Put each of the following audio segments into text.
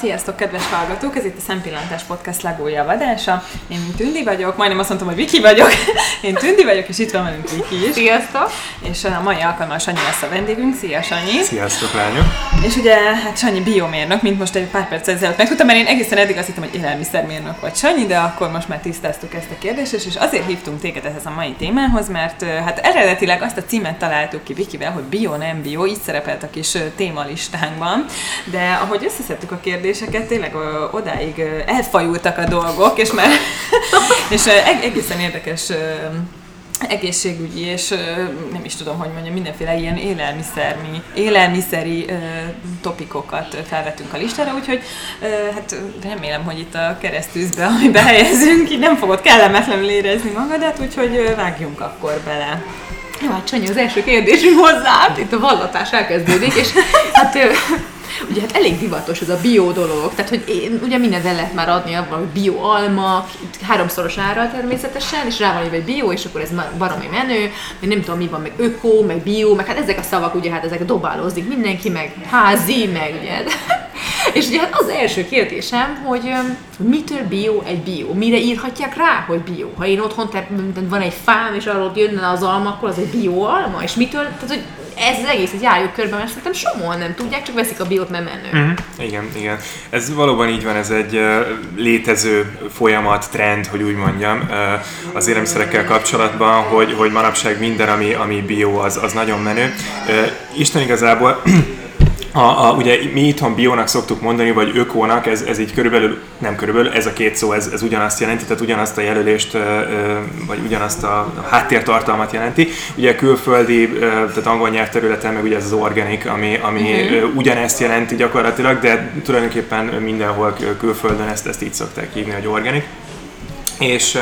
Sziasztok, kedves hallgatók! Ez itt a Szempillantás Podcast legújabb adása. Én Tündi vagyok, majdnem azt mondtam, hogy Viki vagyok. Én Tündi vagyok, és itt van velünk Viki is. Sziasztok! És a mai alkalommal Sanyi lesz a vendégünk. Szia, Sanyi! Sziasztok, lányok! És ugye, hát Sanyi biomérnök, mint most egy pár perc ezelőtt megtudtam, mert én egészen eddig azt hittem, hogy élelmiszermérnök vagy Sanyi, de akkor most már tisztáztuk ezt a kérdést, és azért hívtunk téged ehhez a mai témához, mert hát eredetileg azt a címet találtuk ki Vikivel, hogy bio, nem bio, így szerepelt a kis témalistánkban, de ahogy összeszedtük a kérdéseket, tényleg odáig elfajultak a dolgok, és már és egészen érdekes egészségügyi, és nem is tudom, hogy mondjam, mindenféle ilyen élelmiszermi, élelmiszeri topikokat ö, felvettünk a listára, úgyhogy hát remélem, hogy itt a keresztűzbe, amiben helyezünk, így nem fogod kellemetlenül érezni magadat, úgyhogy vágjunk akkor bele. Jó, hát Sanyi, az első kérdésünk hozzá, itt a vallatás elkezdődik, és hát ugye hát elég divatos ez a bio dolog, tehát hogy én, ugye mindent el lehet már adni abban, hogy bio alma, háromszoros árral természetesen, és rá van hogy bio, és akkor ez baromi menő, meg nem tudom mi van, meg öko, meg bio, meg hát ezek a szavak ugye hát ezek dobálózik mindenki, meg házi, meg ugye. És ugye hát az első kérdésem, hogy mitől bio egy bio? Mire írhatják rá, hogy bio? Ha én otthon te, van egy fám, és arról jönne az alma, akkor az egy bio alma? És mitől? Tehát, hogy ez az egészet járjuk körbe, mert szerintem sokan nem tudják, csak veszik a biót, mert menő. Uh-huh. Igen, igen. Ez valóban így van, ez egy uh, létező folyamat, trend, hogy úgy mondjam, uh, az élelmiszerekkel kapcsolatban, hogy, hogy manapság minden, ami, ami bio, az, az nagyon menő. Uh, Isten igazából A, a, ugye mi itthon biónak szoktuk mondani, vagy ökónak, ez, ez így körülbelül, nem körülbelül, ez a két szó, ez, ez ugyanazt jelenti, tehát ugyanazt a jelölést, vagy ugyanazt a háttértartalmat jelenti. Ugye külföldi, tehát angol nyelvterületen meg ugye ez az organic, ami, ami uh-huh. ugyanezt jelenti gyakorlatilag, de tulajdonképpen mindenhol külföldön ezt, ezt így szokták hívni, hogy organic. És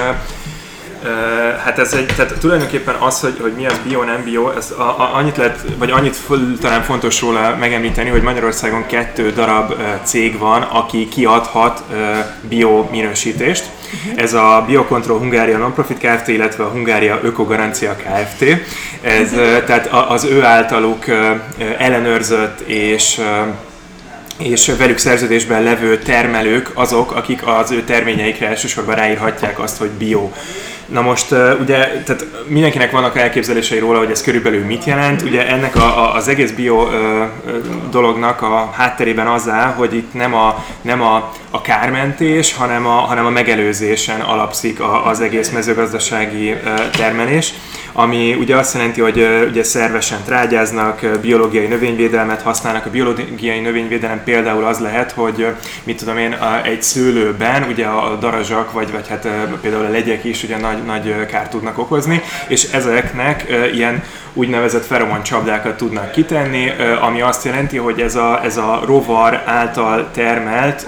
hát ez egy, tehát tulajdonképpen az, hogy, hogy mi az bio, nem bio, ez a, a, annyit lehet, vagy annyit talán fontos róla megemlíteni, hogy Magyarországon kettő darab cég van, aki kiadhat bio minősítést. Uh-huh. Ez a Biocontrol Hungária Nonprofit Kft., illetve a Hungária Ökogarancia Kft. Ez, tehát az ő általuk ellenőrzött és és velük szerződésben levő termelők azok, akik az ő terményeikre elsősorban ráírhatják azt, hogy bio. Na most ugye, tehát mindenkinek vannak elképzelései róla, hogy ez körülbelül mit jelent. Ugye ennek a, a, az egész bio ö, dolognak a hátterében az áll, hogy itt nem a, nem a, a kármentés, hanem a, hanem a megelőzésen alapszik a, az egész mezőgazdasági ö, termelés ami ugye azt jelenti, hogy ugye szervesen trágyáznak, biológiai növényvédelmet használnak. A biológiai növényvédelem például az lehet, hogy mit tudom én, egy szőlőben ugye a darazsak, vagy, vagy hát például a legyek is ugye nagy, nagy kárt tudnak okozni, és ezeknek ilyen úgynevezett feromon csapdákat tudnak kitenni, ami azt jelenti, hogy ez a, ez a rovar által termelt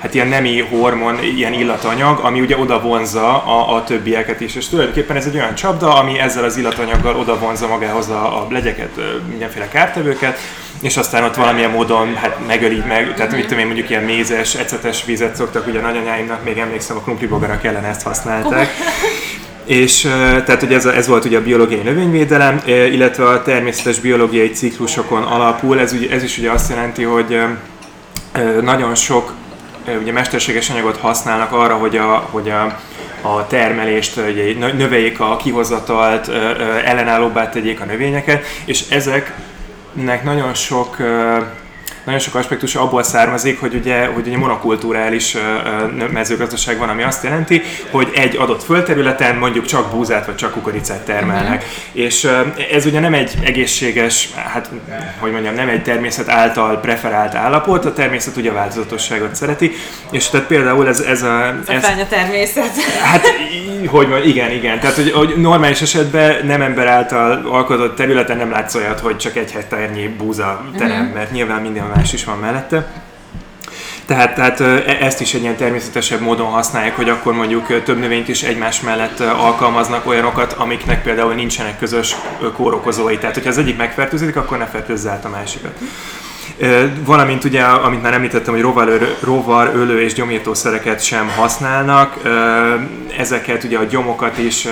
hát ilyen nemi hormon, ilyen illatanyag, ami ugye oda vonza a, a többieket is. És tulajdonképpen ez egy olyan csapda, ami ezzel az illatanyaggal oda vonza magához a, a legyeket, mindenféle kártevőket, és aztán ott valamilyen módon hát megöli meg, tehát mit tudom én mondjuk ilyen mézes, ecetes vizet szoktak, ugye nagyanyáimnak még emlékszem a krumplibogarak ellen ezt használták. És tehát ugye ez, ez volt ugye a biológiai növényvédelem, illetve a természetes biológiai ciklusokon alapul. Ez, ez is ugye azt jelenti, hogy nagyon sok ugye mesterséges anyagot használnak arra, hogy a, hogy a, a termelést ugye, növeljék a kihozatalt, ellenállóbbá tegyék a növényeket, és ezeknek nagyon sok nagyon sok aspektus abból származik, hogy ugye, hogy ugye monokulturális mezőgazdaság van, ami azt jelenti, hogy egy adott földterületen mondjuk csak búzát vagy csak kukoricát termelnek. Uh-huh. És ez ugye nem egy egészséges, hát hogy mondjam, nem egy természet által preferált állapot, a természet ugye a változatosságot szereti, és tehát például ez, ez a... Ez, a természet. Hát, hogy mondjam, igen, igen. Tehát, hogy, hogy normális esetben nem ember által alkotott területen nem látsz olyat, hogy csak egy hektárnyi búza terem, uh-huh. mert nyilván minden más is van mellette. Tehát, tehát e, ezt is egy ilyen természetesebb módon használják, hogy akkor mondjuk több növényt is egymás mellett alkalmaznak olyanokat, amiknek például nincsenek közös kórokozói. Tehát, hogyha az egyik megfertőződik, akkor ne fertőzze át a másikat. Valamint ugye, amit már említettem, hogy rovar, rovar ölő és gyomírtószereket sem használnak. Ezeket ugye a gyomokat is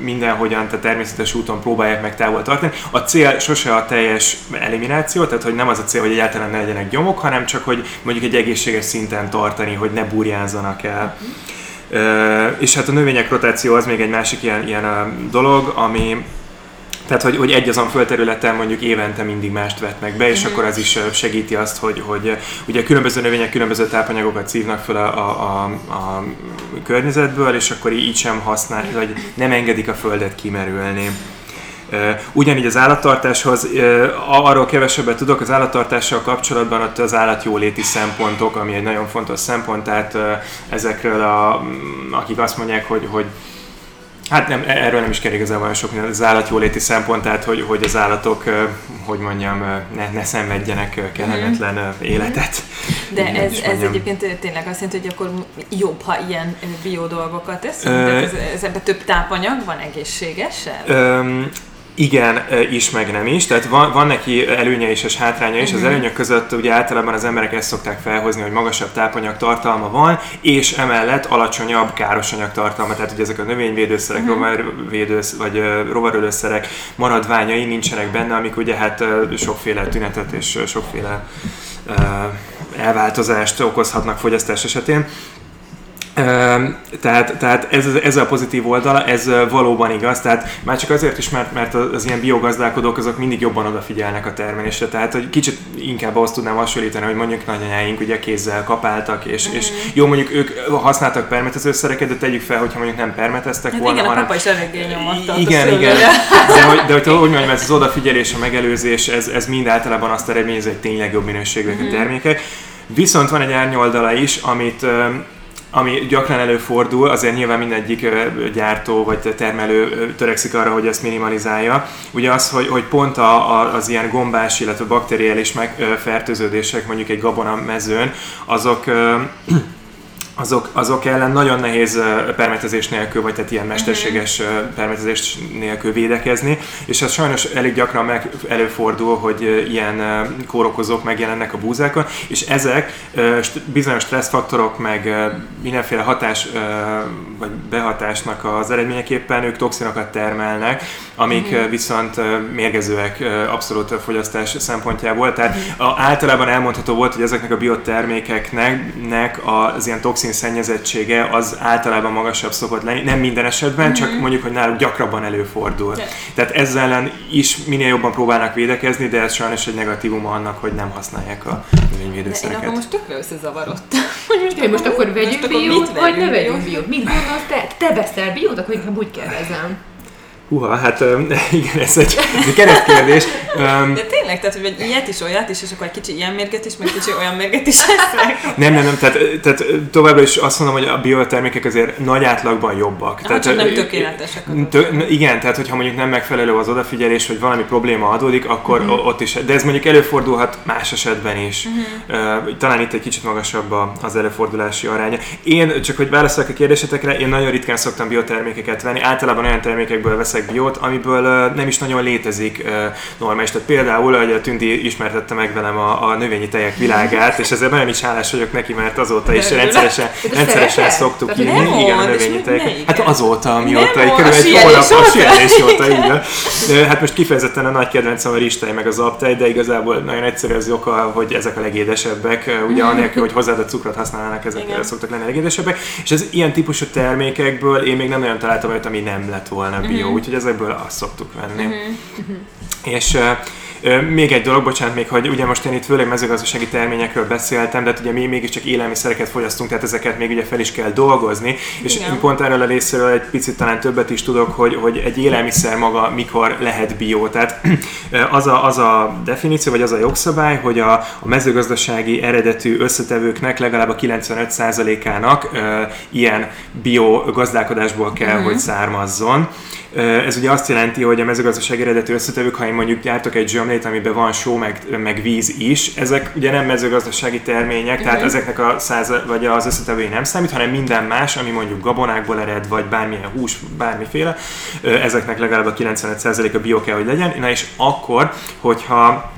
mindenhogyan, tehát természetes úton próbálják meg távol tartani. A cél sose a teljes elimináció, tehát hogy nem az a cél, hogy egyáltalán ne legyenek gyomok, hanem csak, hogy mondjuk egy egészséges szinten tartani, hogy ne burjánzanak el. És hát a növények rotáció az még egy másik ilyen, ilyen dolog, ami tehát, hogy, hogy egy azon földterületen mondjuk évente mindig mást vetnek be, és mm-hmm. akkor az is segíti azt, hogy, hogy ugye különböző növények különböző tápanyagokat szívnak fel a, a, a, a környezetből, és akkor így sem használ, vagy nem engedik a földet kimerülni. Ugyanígy az állattartáshoz, arról kevesebbet tudok, az állattartással kapcsolatban ott az állatjóléti szempontok, ami egy nagyon fontos szempont, tehát ezekről, a, akik azt mondják, hogy, hogy Hát nem, e- erről nem is kell igazából olyan sok minden, az állatjóléti szempont, tehát hogy, hogy az állatok, hogy mondjam, ne, ne szenvedjenek kellemetlen mm. életet. De ez, ez egyébként tényleg azt jelenti, hogy akkor jobb, ha ilyen bio dolgokat teszünk? Ö, ez, ez ebben több tápanyag van egészségesen? Igen, is, meg nem is. Tehát van, van neki előnye is és hátránya is. Az mhm. előnyök között ugye általában az emberek ezt szokták felhozni, hogy magasabb tápanyag tartalma van, és emellett alacsonyabb károsanyag tartalma. Tehát ugye ezek a növényvédőszerek, uh-huh. rovarvédősz, vagy rovarölőszerek maradványai nincsenek benne, amik ugye hát sokféle tünetet és sokféle elváltozást okozhatnak fogyasztás esetén. Tehát, tehát ez, ez a pozitív oldala, ez valóban igaz, tehát már csak azért is, mert, mert az ilyen biogazdálkodók azok mindig jobban odafigyelnek a termelésre, tehát hogy kicsit inkább azt tudnám hasonlítani, hogy mondjuk nagyanyáink ugye kézzel kapáltak, és, mm. és jó mondjuk ők használtak permetezőszereket, de tegyük fel, hogyha mondjuk nem permeteztek hát volna, igen, hanem... a papa is eléggé nyomatta. Igen, igen, de hogy, de hogy, hogy mondjam, ez az odafigyelés, a megelőzés, ez, ez mind általában azt eredményez, hogy tényleg jobb minőségűek mm. a termékek. Viszont van egy árnyoldala is, amit ami gyakran előfordul, azért nyilván mindegyik gyártó vagy termelő törekszik arra, hogy ezt minimalizálja. Ugye az, hogy, hogy pont a, a, az ilyen gombás, illetve bakteriális megfertőződések mondjuk egy gabona mezőn, azok azok, azok ellen nagyon nehéz permetezés nélkül, vagy tehát ilyen mesterséges permetezés nélkül védekezni, és ez sajnos elég gyakran meg előfordul, hogy ilyen kórokozók megjelennek a búzákon, és ezek bizonyos stresszfaktorok, meg mindenféle hatás vagy behatásnak az eredményeképpen ők toxinokat termelnek, amik uh-huh. viszont mérgezőek abszolút fogyasztás szempontjából. Tehát uh-huh. általában elmondható volt, hogy ezeknek a biotermékeknek az ilyen toxin szennyezettsége az általában magasabb szokott lenni, nem minden esetben, mm-hmm. csak mondjuk, hogy náluk gyakrabban előfordul. Yeah. Tehát ezzel ellen is minél jobban próbálnak védekezni, de ez sajnos egy negatívum annak, hogy nem használják a növényvédőszereket. Én akkor most tökre összezavarodtam. most, okay, most akkor vegyünk biót, vagy ne vegyünk biót? Mit gondolsz te? Te veszel biót, akkor inkább úgy kérdezem. Húha, hát igen, ez egy, ez egy keretkérdés. De tényleg, tehát hogy ilyet is, olyat is, és akkor egy kicsi ilyen mérget is, meg kicsi olyan mérget is esznek. Nem, nem, nem, tehát, tehát továbbra is azt mondom, hogy a biotermékek azért nagy átlagban jobbak. Ah, tehát, csak nem tökéletesek. Tö, igen, tehát hogyha mondjuk nem megfelelő az odafigyelés, vagy valami probléma adódik, akkor uh-huh. ott is, de ez mondjuk előfordulhat más esetben is. Uh-huh. Talán itt egy kicsit magasabb az előfordulási aránya. Én, csak hogy válaszolok a kérdésetekre, én nagyon ritkán szoktam biotermékeket venni, általában olyan termékekből veszek veszek biót, amiből nem is nagyon létezik normális. Tehát például, hogy a Tündi ismertette meg velem a, a növényi tejek világát, és ezzel nagyon is hálás vagyok neki, mert azóta is rendszeresen, rendszeresen szoktuk írni. Igen, a növényi tejek. Hát azóta, amióta, körülbelül egy hónap a sielés óta, igen. Hát most kifejezetten a nagy kedvencem a ristej meg az aptej, de igazából nagyon egyszerű az oka, hogy ezek a legédesebbek, ugye anélkül, hogy hozzáadott cukrot használnának, ezek igen. szoktak lenni a legédesebbek. És ez ilyen típusú termékekből én még nem nagyon találtam olyat, ami nem lett volna bio, mm-hmm. úgyhogy úgyhogy ezekből azt szoktuk venni. Uh-huh. És még egy dolog, bocsánat, még, hogy ugye most én itt főleg mezőgazdasági terményekről beszéltem, de hát ugye mi mégiscsak élelmiszereket fogyasztunk, tehát ezeket még ugye fel is kell dolgozni, és Igen. én pont erről a részéről egy picit talán többet is tudok, hogy, hogy egy élelmiszer maga mikor lehet bio. Tehát az a, az a definíció, vagy az a jogszabály, hogy a, a mezőgazdasági eredetű összetevőknek legalább a 95%-ának e, ilyen bio gazdálkodásból kell, uh-huh. hogy származzon. Ez ugye azt jelenti, hogy a mezőgazdasági eredetű összetevők, ha én mondjuk gyártok egy zsömlét, amiben van só meg, meg víz is, ezek ugye nem mezőgazdasági termények, uh-huh. tehát ezeknek a száz, vagy az összetevői nem számít, hanem minden más, ami mondjuk gabonákból ered, vagy bármilyen hús, bármiféle, ezeknek legalább a 95%-a bio kell, hogy legyen. Na és akkor, hogyha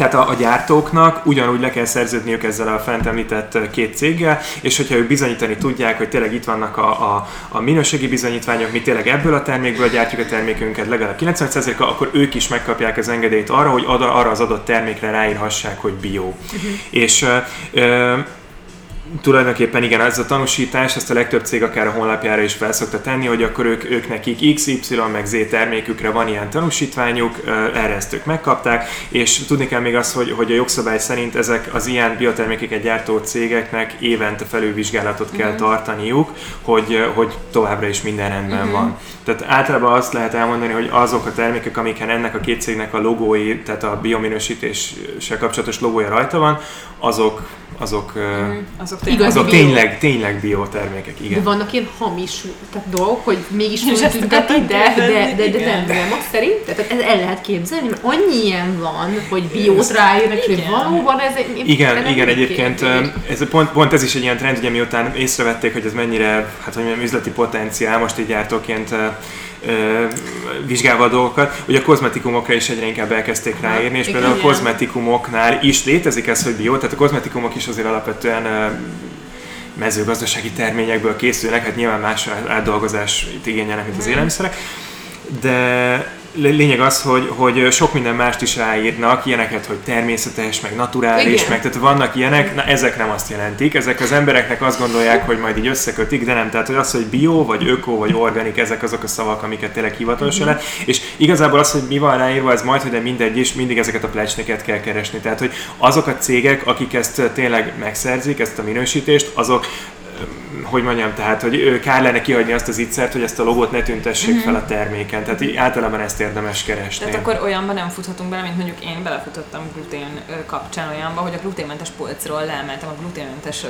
Tehát a, a gyártóknak ugyanúgy le kell szerződniük ezzel a fent említett két céggel, és hogyha ők bizonyítani tudják, hogy tényleg itt vannak a, a, a minőségi bizonyítványok, mi tényleg ebből a termékből gyártjuk a termékünket legalább 90%-a, akkor ők is megkapják az engedélyt arra, hogy arra az adott termékre ráírhassák, hogy bio. Uh-huh. És ö, tulajdonképpen igen, ez a tanúsítás, ezt a legtöbb cég akár a honlapjára is felszokta tenni, hogy akkor ők, ők nekik X, Y, meg Z termékükre van ilyen tanúsítványuk, erre ezt ők megkapták, és tudni kell még azt, hogy, hogy a jogszabály szerint ezek az ilyen biotermékeket gyártó cégeknek évente felülvizsgálatot kell uh-huh. tartaniuk, hogy, hogy továbbra is minden rendben uh-huh. van. Tehát általában azt lehet elmondani, hogy azok a termékek, amiken ennek a két cégnek a logói, tehát a biominősítéssel kapcsolatos logója rajta van, azok azok, mm, azok, tényleg, azok tényleg, tényleg biotermékek, igen. De vannak ilyen hamis tehát dolgok, hogy mégis föltünteti, de, de, de, de, de nem, nem azt szerint, tehát ez el lehet képzelni, mert annyi ilyen van, hogy biót rájönnek, hogy valóban ez egy... Igen, igen, egyébként ez, pont, pont ez is egy ilyen trend, ugye miután észrevették, hogy ez mennyire, hát hogy mondjam, üzleti potenciál, most így gyártóként vizsgálva a dolgokat, hogy a kozmetikumokra is egyre inkább elkezdték ráírni, és például a kozmetikumoknál is létezik ez, hogy bio, tehát a kozmetikumok is azért alapvetően mezőgazdasági terményekből készülnek, hát nyilván más átdolgozást igényelnek, mint az mhm. élelmiszerek, de lényeg az, hogy, hogy sok minden mást is ráírnak, ilyeneket, hogy természetes, meg naturális, Igen. meg tehát vannak ilyenek, na ezek nem azt jelentik, ezek az embereknek azt gondolják, hogy majd így összekötik, de nem, tehát hogy az, hogy bio, vagy öko, vagy organik, ezek azok a szavak, amiket tényleg hivatalosan uh-huh. és igazából az, hogy mi van ráírva, ez majd, hogy de mindegy is, mindig ezeket a plecsneket kell keresni, tehát hogy azok a cégek, akik ezt tényleg megszerzik, ezt a minősítést, azok hogy mondjam, tehát, hogy kár lenne kihagyni azt az ittszert, hogy ezt a logót ne tüntessék uh-huh. fel a terméken. Tehát így általában ezt érdemes keresni. Tehát akkor olyanban nem futhatunk bele, mint mondjuk én belefutottam glutén kapcsán olyanba, hogy a gluténmentes polcról leemeltem a gluténmentes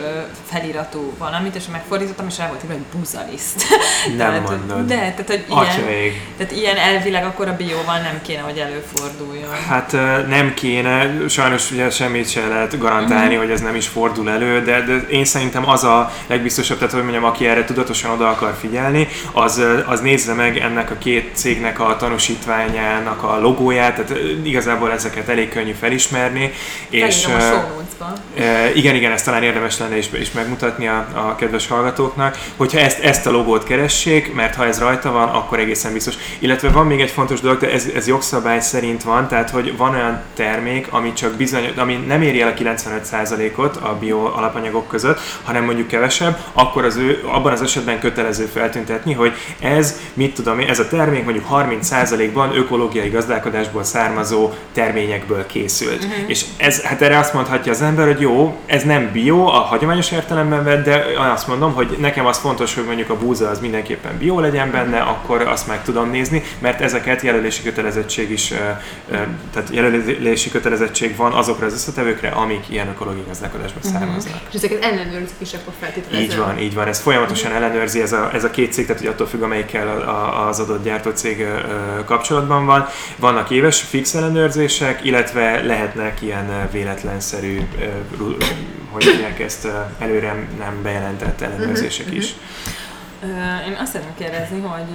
feliratú valamit, és megfordítottam, és rá volt írva, hogy buzaliszt. Nem tehát, mondod. De, tehát, hogy ilyen, tehát ilyen elvileg akkor a bióval nem kéne, hogy előforduljon. Hát nem kéne, sajnos ugye semmit sem lehet garantálni, uh-huh. hogy ez nem is fordul elő, de, de én szerintem az a legbiztosabb tehát hogy mondjam, aki erre tudatosan oda akar figyelni, az, az nézze meg ennek a két cégnek a tanúsítványának a logóját, tehát igazából ezeket elég könnyű felismerni. És, e, igen, igen, ezt talán érdemes lenne is, is megmutatni a, a kedves hallgatóknak, hogyha ezt, ezt a logót keressék, mert ha ez rajta van, akkor egészen biztos. Illetve van még egy fontos dolog, de ez, ez jogszabály szerint van, tehát hogy van olyan termék, ami csak bizony, ami nem éri el a 95%-ot a bio alapanyagok között, hanem mondjuk kevesebb, akkor az ő, abban az esetben kötelező feltüntetni, hogy ez, mit tudom én, ez a termék mondjuk 30%-ban ökológiai gazdálkodásból származó terményekből készült. Uh-huh. És ez, hát erre azt mondhatja az ember, hogy jó, ez nem bio a hagyományos értelemben vett, de azt mondom, hogy nekem az fontos, hogy mondjuk a búza az mindenképpen bio legyen benne, akkor azt meg tudom nézni, mert ezeket jelölési kötelezettség is, tehát jelölési kötelezettség van azokra az összetevőkre, amik ilyen ökológiai gazdálkodásból uh-huh. származnak. És ezeket ellenőrzik is akkor feltétlenül. Így van, így van, ez folyamatosan ellenőrzi ez a, ez a két cég, tehát hogy attól függ, amelyikkel az adott gyártócég kapcsolatban van. Vannak éves fix ellenőrzések, illetve lehetnek ilyen véletlenszerű, hogy mondják ezt, előre nem bejelentett ellenőrzések uh-huh, is. Én azt szeretném kérdezni, hogy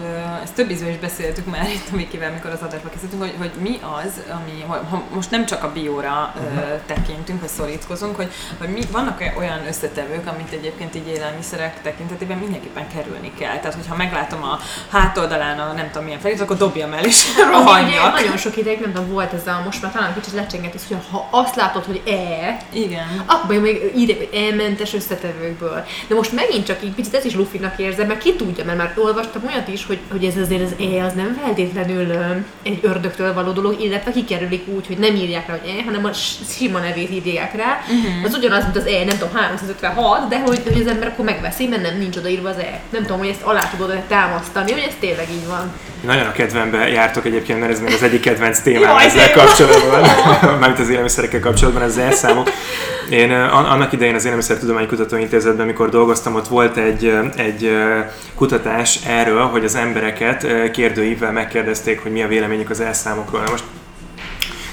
ezt több ízben is beszéltük már itt a Mikivel, mikor az adásba készültünk, hogy, hogy mi az, ami, ha most nem csak a bióra uh-huh. tekintünk, vagy szorítkozunk, hogy, hogy mi, vannak olyan összetevők, amit egyébként így élelmiszerek tekintetében mindenképpen kerülni kell. Tehát, hogyha meglátom a hátoldalán a nem tudom milyen felét, akkor dobjam el és rohanjak. Nagyon sok ideig, nem tudom, volt ez a, most már talán kicsit lecsengetés, hogy ha azt látod, hogy E, Igen. akkor még írják, hogy E-mentes összetevőkből. De most megint csak így picit ez is lufinak érzem, mert ki tudja, mert már olvastam olyat is, hogy, hogy ez azért az E az nem feltétlenül egy ördögtől való dolog, illetve kikerülik úgy, hogy nem írják rá, hogy E, hanem a sima nevét írják rá. Uh-huh. Az ugyanaz, mint az E, nem tudom, 356, de hogy, hogy az ember akkor megveszi, mert nem nincs odaírva az E. Nem tudom, hogy ezt alá tudod támasztani, hogy ez tényleg így van. Nagyon a kedvembe jártok egyébként, mert ez még az egyik kedvenc témám ezzel kapcsolatban, mármint az élelmiszerekkel kapcsolatban, az elszámok. Én annak idején az Élelmiszertudományi Kutatóintézetben, amikor dolgoztam, ott volt egy, egy kutatás erről, hogy az embereket kérdőívvel megkérdezték, hogy mi a véleményük az elszámokról. Most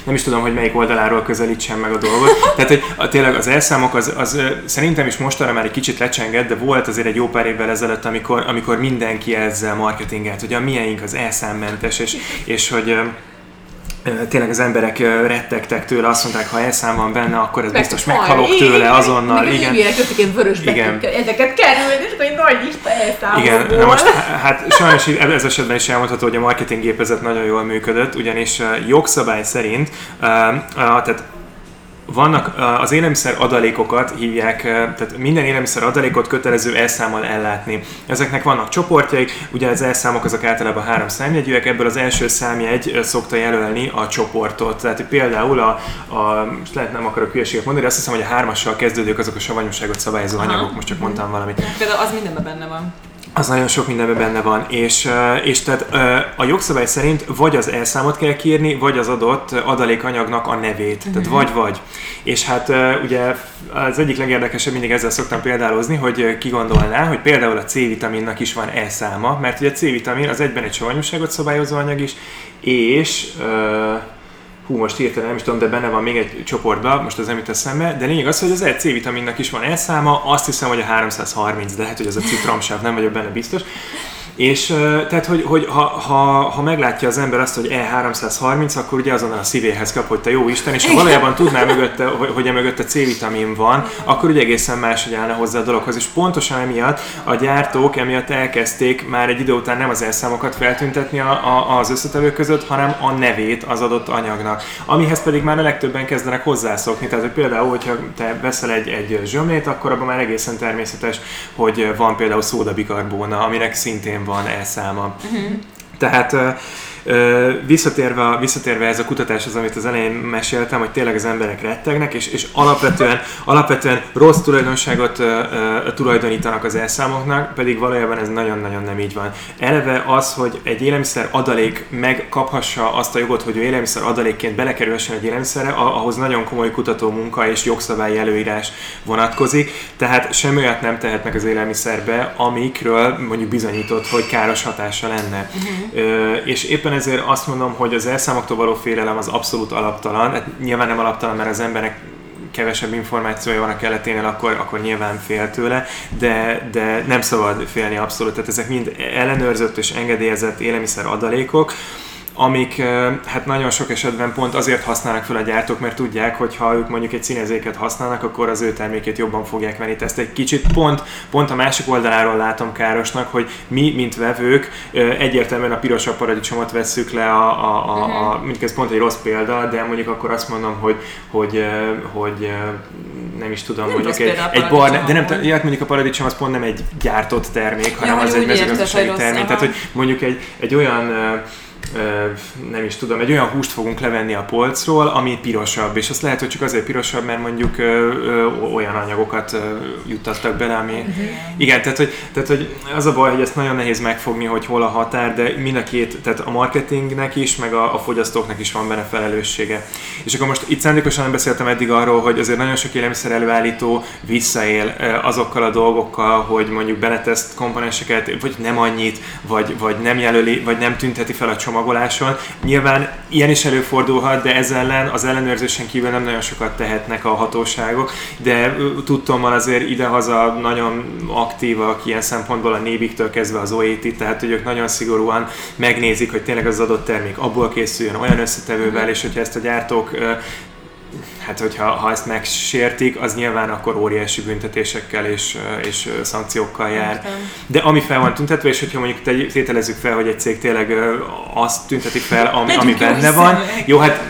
nem is tudom, hogy melyik oldaláról közelítsem meg a dolgot. Tehát, hogy a, tényleg az elszámok az, az szerintem is mostanra már egy kicsit lecsengett, de volt azért egy jó pár évvel ezelőtt, amikor, amikor mindenki ezzel marketingelt, hogy a miénk az elszámmentes, és, és hogy tényleg az emberek rettegtek tőle, azt mondták, ha elszám van benne, akkor ez biztos Faj, meghalok tőle igen, azonnal. meg Igen, Igen, ilyen vörös Igen. ezeket kell ülni, és akkor egy nagy lista elszámolból. Igen, na most hát sajnos ez esetben is elmondható, hogy a marketinggépezet nagyon jól működött, ugyanis jogszabály szerint, tehát vannak az élelmiszer adalékokat hívják, tehát minden élelmiszer adalékot kötelező elszámmal ellátni. Ezeknek vannak csoportjaik, ugye az elszámok azok általában három számjegyűek, ebből az első számjegy szokta jelölni a csoportot. Tehát például a, a most lehet nem akarok hülyeséget mondani, de azt hiszem, hogy a hármassal kezdődők azok a savanyúságot szabályozó Aha. anyagok, most csak mondtam valamit. Például az mindenben benne van. Az nagyon sok mindenben benne van, és, és tehát a jogszabály szerint vagy az elszámot kell kiírni, vagy az adott adalékanyagnak a nevét. Tehát vagy-vagy. És hát ugye az egyik legérdekesebb, mindig ezzel szoktam példálozni, hogy ki gondolná, hogy például a C-vitaminnak is van elszáma, mert ugye a C-vitamin az egyben egy savanyúságot szabályozó anyag is, és hú, most hirtelen nem is tudom, de benne van még egy csoportban, most az nem jut eszembe, de lényeg az, hogy az C vitaminnak is van elszáma, azt hiszem, hogy a 330, de lehet, hogy az a citromsáv, nem vagyok benne biztos. És tehát, hogy, hogy ha, ha, ha, meglátja az ember azt, hogy E330, akkor ugye azonnal a szívéhez kap, hogy te jó Isten, és ha valójában tudná mögötte, hogy, hogy a mögötte C-vitamin van, akkor ugye egészen máshogy állna hozzá a dologhoz. És pontosan emiatt a gyártók emiatt elkezdték már egy idő után nem az elszámokat feltüntetni a, a, az összetevők között, hanem a nevét az adott anyagnak. Amihez pedig már a legtöbben kezdenek hozzászokni. Tehát, hogy például, hogyha te veszel egy, egy zsömlét, akkor abban már egészen természetes, hogy van például szódabikarbóna, aminek szintén van elszáma. Uh-huh. Tehát Ö, visszatérve, visszatérve ez a kutatáshoz, amit az elején meséltem, hogy tényleg az emberek rettegnek, és, és alapvetően, alapvetően rossz tulajdonságot ö, ö, tulajdonítanak az elszámoknak, pedig valójában ez nagyon-nagyon nem így van. Eleve az, hogy egy élelmiszer adalék megkaphassa azt a jogot, hogy ő élelmiszer adalékként belekerülhessen egy élelmiszerre, ahhoz nagyon komoly kutató munka és jogszabályi előírás vonatkozik, tehát semmi olyat nem tehetnek az élelmiszerbe, amikről mondjuk bizonyított, hogy káros hatása lenne. Uh-huh. Ö, és éppen éppen ezért azt mondom, hogy az elszámoktól való félelem az abszolút alaptalan. Hát nyilván nem alaptalan, mert az emberek kevesebb információja van a keleténél, akkor, akkor nyilván fél tőle, de, de nem szabad félni abszolút. Tehát ezek mind ellenőrzött és engedélyezett élelmiszer adalékok, amik hát nagyon sok esetben pont azért használnak fel a gyártók, mert tudják, hogy ha ők mondjuk egy színezéket használnak, akkor az ő termékét jobban fogják venni. Ezt egy kicsit pont, pont a másik oldaláról látom károsnak, hogy mi, mint vevők, egyértelműen a pirosabb paradicsomot vesszük le, a, a, a, a mhm. mondjuk ez pont egy rossz példa, de mondjuk akkor azt mondom, hogy, hogy, hogy nem is tudom, nem mondjuk egy, egy bar, de nem, ja, mondjuk a paradicsom az pont nem egy gyártott termék, hanem ja, az egy mezőgazdasági termék. Tehát, hogy mondjuk egy, egy olyan nem is tudom, egy olyan húst fogunk levenni a polcról, ami pirosabb, és azt lehet, hogy csak azért pirosabb, mert mondjuk ö, ö, olyan anyagokat ö, juttattak bele, ami... Uh-huh. Igen, tehát hogy, tehát hogy az a baj, hogy ezt nagyon nehéz megfogni, hogy hol a határ, de mind a két, tehát a marketingnek is, meg a, a fogyasztóknak is van benne felelőssége. És akkor most itt szándékosan nem beszéltem eddig arról, hogy azért nagyon sok élelmiszer előállító visszaél azokkal a dolgokkal, hogy mondjuk beletesz komponenseket, vagy nem annyit, vagy, vagy nem jelöli, vagy nem tünteti fel a csomag csomagoláson. Nyilván ilyen is előfordulhat, de ez ellen az ellenőrzésen kívül nem nagyon sokat tehetnek a hatóságok, de tudtommal azért idehaza nagyon aktívak ilyen szempontból a nébiktől kezdve az OET, tehát hogy ők nagyon szigorúan megnézik, hogy tényleg az adott termék abból készüljön olyan összetevővel, és hogyha ezt a gyártók hát hogyha ha ezt megsértik, az nyilván akkor óriási büntetésekkel és, és szankciókkal jár. De ami fel van tüntetve, és hogyha mondjuk tételezzük fel, hogy egy cég tényleg azt tünteti fel, ami, ami benne van, jó, hát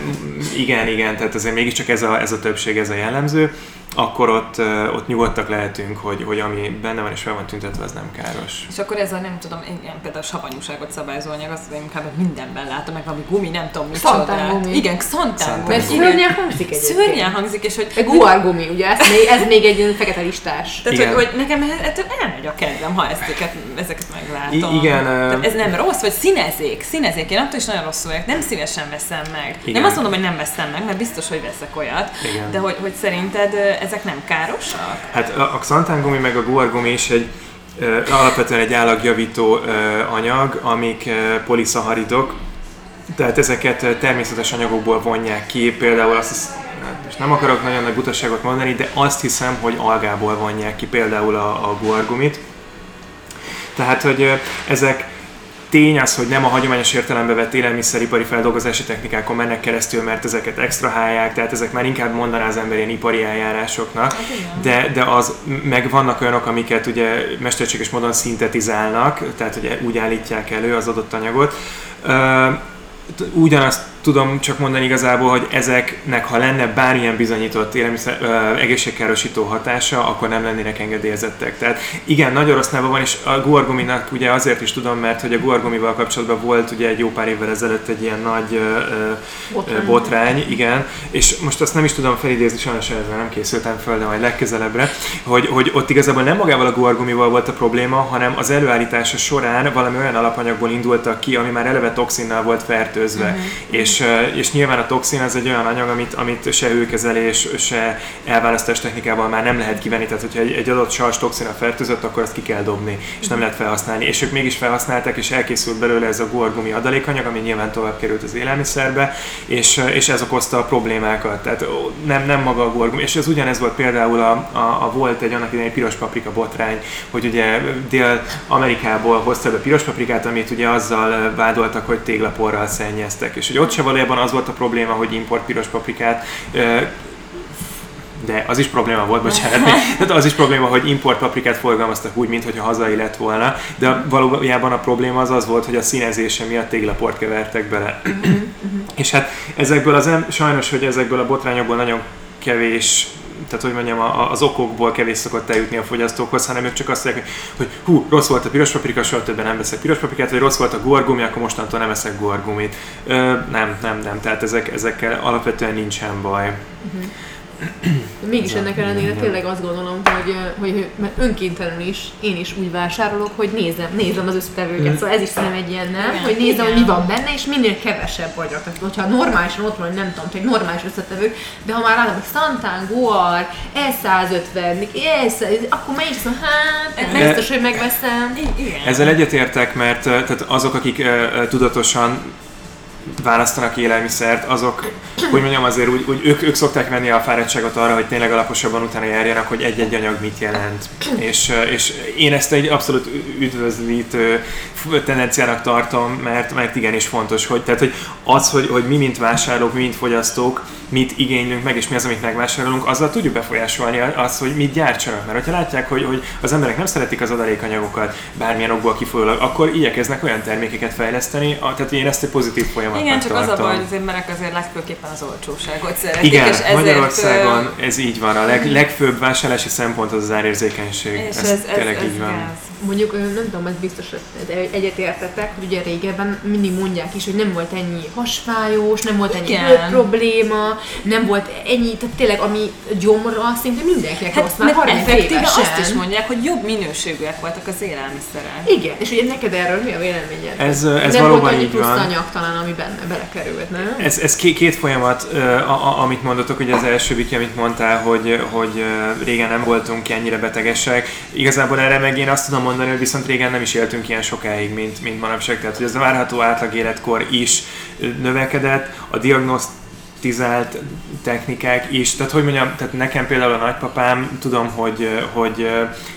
igen, igen, tehát azért mégiscsak ez a, ez a többség, ez a jellemző, akkor ott, ott nyugodtak lehetünk, hogy, hogy ami benne van és fel van tüntetve, az nem káros. És akkor ez a nem tudom, ilyen például savanyúságot szabályozó anyag, azt inkább mindenben látom, meg valami gumi, nem tudom micsoda. gumi. Igen, szantán gumi. Mert szörnyen hangzik egy. Szörnyen hangzik, és hogy... Meg gumi, ugye? Ez még, ez még egy fekete listás. Tehát, igen. hogy, hogy nekem ettől elmegy a kedvem, ha ezeket, ezeket meglátom. I- igen. Tehát ez nem rossz, vagy színezék. Színezék, én attól is nagyon rosszul vagyok. Nem szívesen veszem meg. Igen. Nem azt mondom, hogy nem veszem meg, mert biztos, hogy veszek olyat. Igen. De hogy, hogy szerinted ezek nem károsak? Hát a, xantángumi meg a guargumi is egy alapvetően egy állagjavító anyag, amik poliszaharidok, tehát ezeket természetes anyagokból vonják ki, például azt és nem akarok nagyon nagy butaságot mondani, de azt hiszem, hogy algából vonják ki például a, a guargumit. Tehát, hogy ezek tény az, hogy nem a hagyományos értelembe vett élelmiszeripari feldolgozási technikákon mennek keresztül, mert ezeket extrahálják, tehát ezek már inkább mondaná az ember ilyen ipari eljárásoknak, Hát de, de az, meg vannak olyanok, amiket ugye mesterséges módon szintetizálnak, tehát ugye úgy állítják elő az adott anyagot. Ugyanazt tudom csak mondani igazából, hogy ezeknek, ha lenne bármilyen bizonyított élelmiszer, ö, egészségkárosító hatása, akkor nem lennének engedélyezettek. Tehát igen, nagy orosz neve van, és a guargominak ugye azért is tudom, mert hogy a guargomival kapcsolatban volt ugye egy jó pár évvel ezelőtt egy ilyen nagy ö, ö, Botrány. botrány, igen, és most azt nem is tudom felidézni, sajnos ezzel nem készültem fel, de majd legközelebbre, hogy, hogy ott igazából nem magával a guargomival volt a probléma, hanem az előállítása során valami olyan alapanyagból indultak ki, ami már eleve toxinnal volt fertőzve. Uh-huh. És, ö, és nyilván a toxin az egy olyan anyag, amit, amit se hőkezelés, se elválasztás technikával már nem lehet kivenni, tehát hogyha egy, egy adott sars toxina fertőzött, akkor azt ki kell dobni, és nem lehet felhasználni. És ők mégis felhasználták, és elkészült belőle ez a guargumi adalékanyag, ami nyilván tovább került az élelmiszerbe, és, és ez okozta a problémákat. Tehát nem, nem maga a guargumi. És ez ugyanez volt például a, a, a volt egy annak idején piros paprika botrány, hogy ugye Dél-Amerikából hozta be piros paprikát, amit ugye azzal vádoltak, hogy téglaporral szennyeztek. És hogy ott se valójában az volt a probléma, hogy import piros paprikát de az is probléma volt, bocsánat. Tehát az is probléma, hogy import paprikát forgalmaztak úgy, mintha hazai lett volna, de valójában a probléma az az volt, hogy a színezése miatt téglaport kevertek bele. És hát ezekből az em- sajnos, hogy ezekből a botrányokból nagyon kevés tehát hogy mondjam, a- az okokból kevés szokott eljutni a fogyasztókhoz, hanem ők csak azt mondják, hogy, hú, rossz volt a piros paprika, soha többen nem veszek piros paprikát, vagy rossz volt a guargumi, akkor mostantól nem veszek guargumit. Ö, nem, nem, nem, tehát ezek, ezekkel alapvetően nincsen baj. Mégis ennek ellenére tényleg azt gondolom, hogy, hogy mert önkéntelenül is én is úgy vásárolok, hogy nézem, nézem az összetevőket. Szóval ez is szerintem egy ilyen nem, hogy nézem, hogy mi van benne, és minél kevesebb vagyok. Tehát, hogyha normálisan ott van, hogy nem tudom, hogy normális összetevők, de ha már látom, hogy Santán, Goar, E150, E100, akkor melyik szó, hát biztos, hogy megveszem. Igen. Ezzel egyetértek, mert tehát azok, akik tudatosan választanak élelmiszert, azok, hogy mondjam, azért úgy, úgy ők, ők szokták venni a fáradtságot arra, hogy tényleg alaposabban utána járjanak, hogy egy-egy anyag mit jelent. És, ö, és én ezt egy abszolút üdvözlítő tendenciának tartom, mert, mert igenis fontos, hogy, tehát, hogy az, hogy, hogy mi, mint vásárlók, mi, mint fogyasztók, mit igénylünk meg, és mi az, amit megvásárolunk, azzal tudjuk befolyásolni azt, hogy mit gyártsanak. Mert ha látják, hogy, hogy az emberek nem szeretik az adalékanyagokat bármilyen okból kifolyólag, akkor igyekeznek olyan termékeket fejleszteni, tehát én ezt egy pozitív folyamatnak Igen, csak az a tartom. baj, hogy az emberek azért legfőképpen az olcsóságot szeretik, Igen, és ezért, Magyarországon ez így van. A leg, legfőbb vásárlási szempont az az árérzékenység. és ez, ez, ez, tényleg ez így van. gáz. Mondjuk, nem tudom, ez biztos, hogy egyetértettek, hogy ugye régebben mindig mondják is, hogy nem volt ennyi hasfájós, nem volt ennyi probléma, nem volt ennyi, tehát tényleg ami gyomra, szinte mindenkinek rossz, Hát, már mert 30 effektíve évesen. azt is mondják, hogy jobb minőségűek voltak az élelmiszerek. Igen, és ugye neked erről mi a véleményed? Ez, ez nem valóban volt annyi így plusz van. anyag talán, ami benne belekerült, nem? Ez, ez két, két folyamat, amit mondotok, ugye az első Viki, amit mondtál, hogy, hogy régen nem voltunk ennyire betegesek. Igazából erre meg én azt tudom mondani, hogy viszont régen nem is éltünk ilyen sokáig, mint, mint manapság. Tehát, hogy az a várható átlag életkor is növekedett, a diagnosztizált technikák is. Tehát, hogy mondjam, tehát nekem például a nagypapám, tudom, hogy, hogy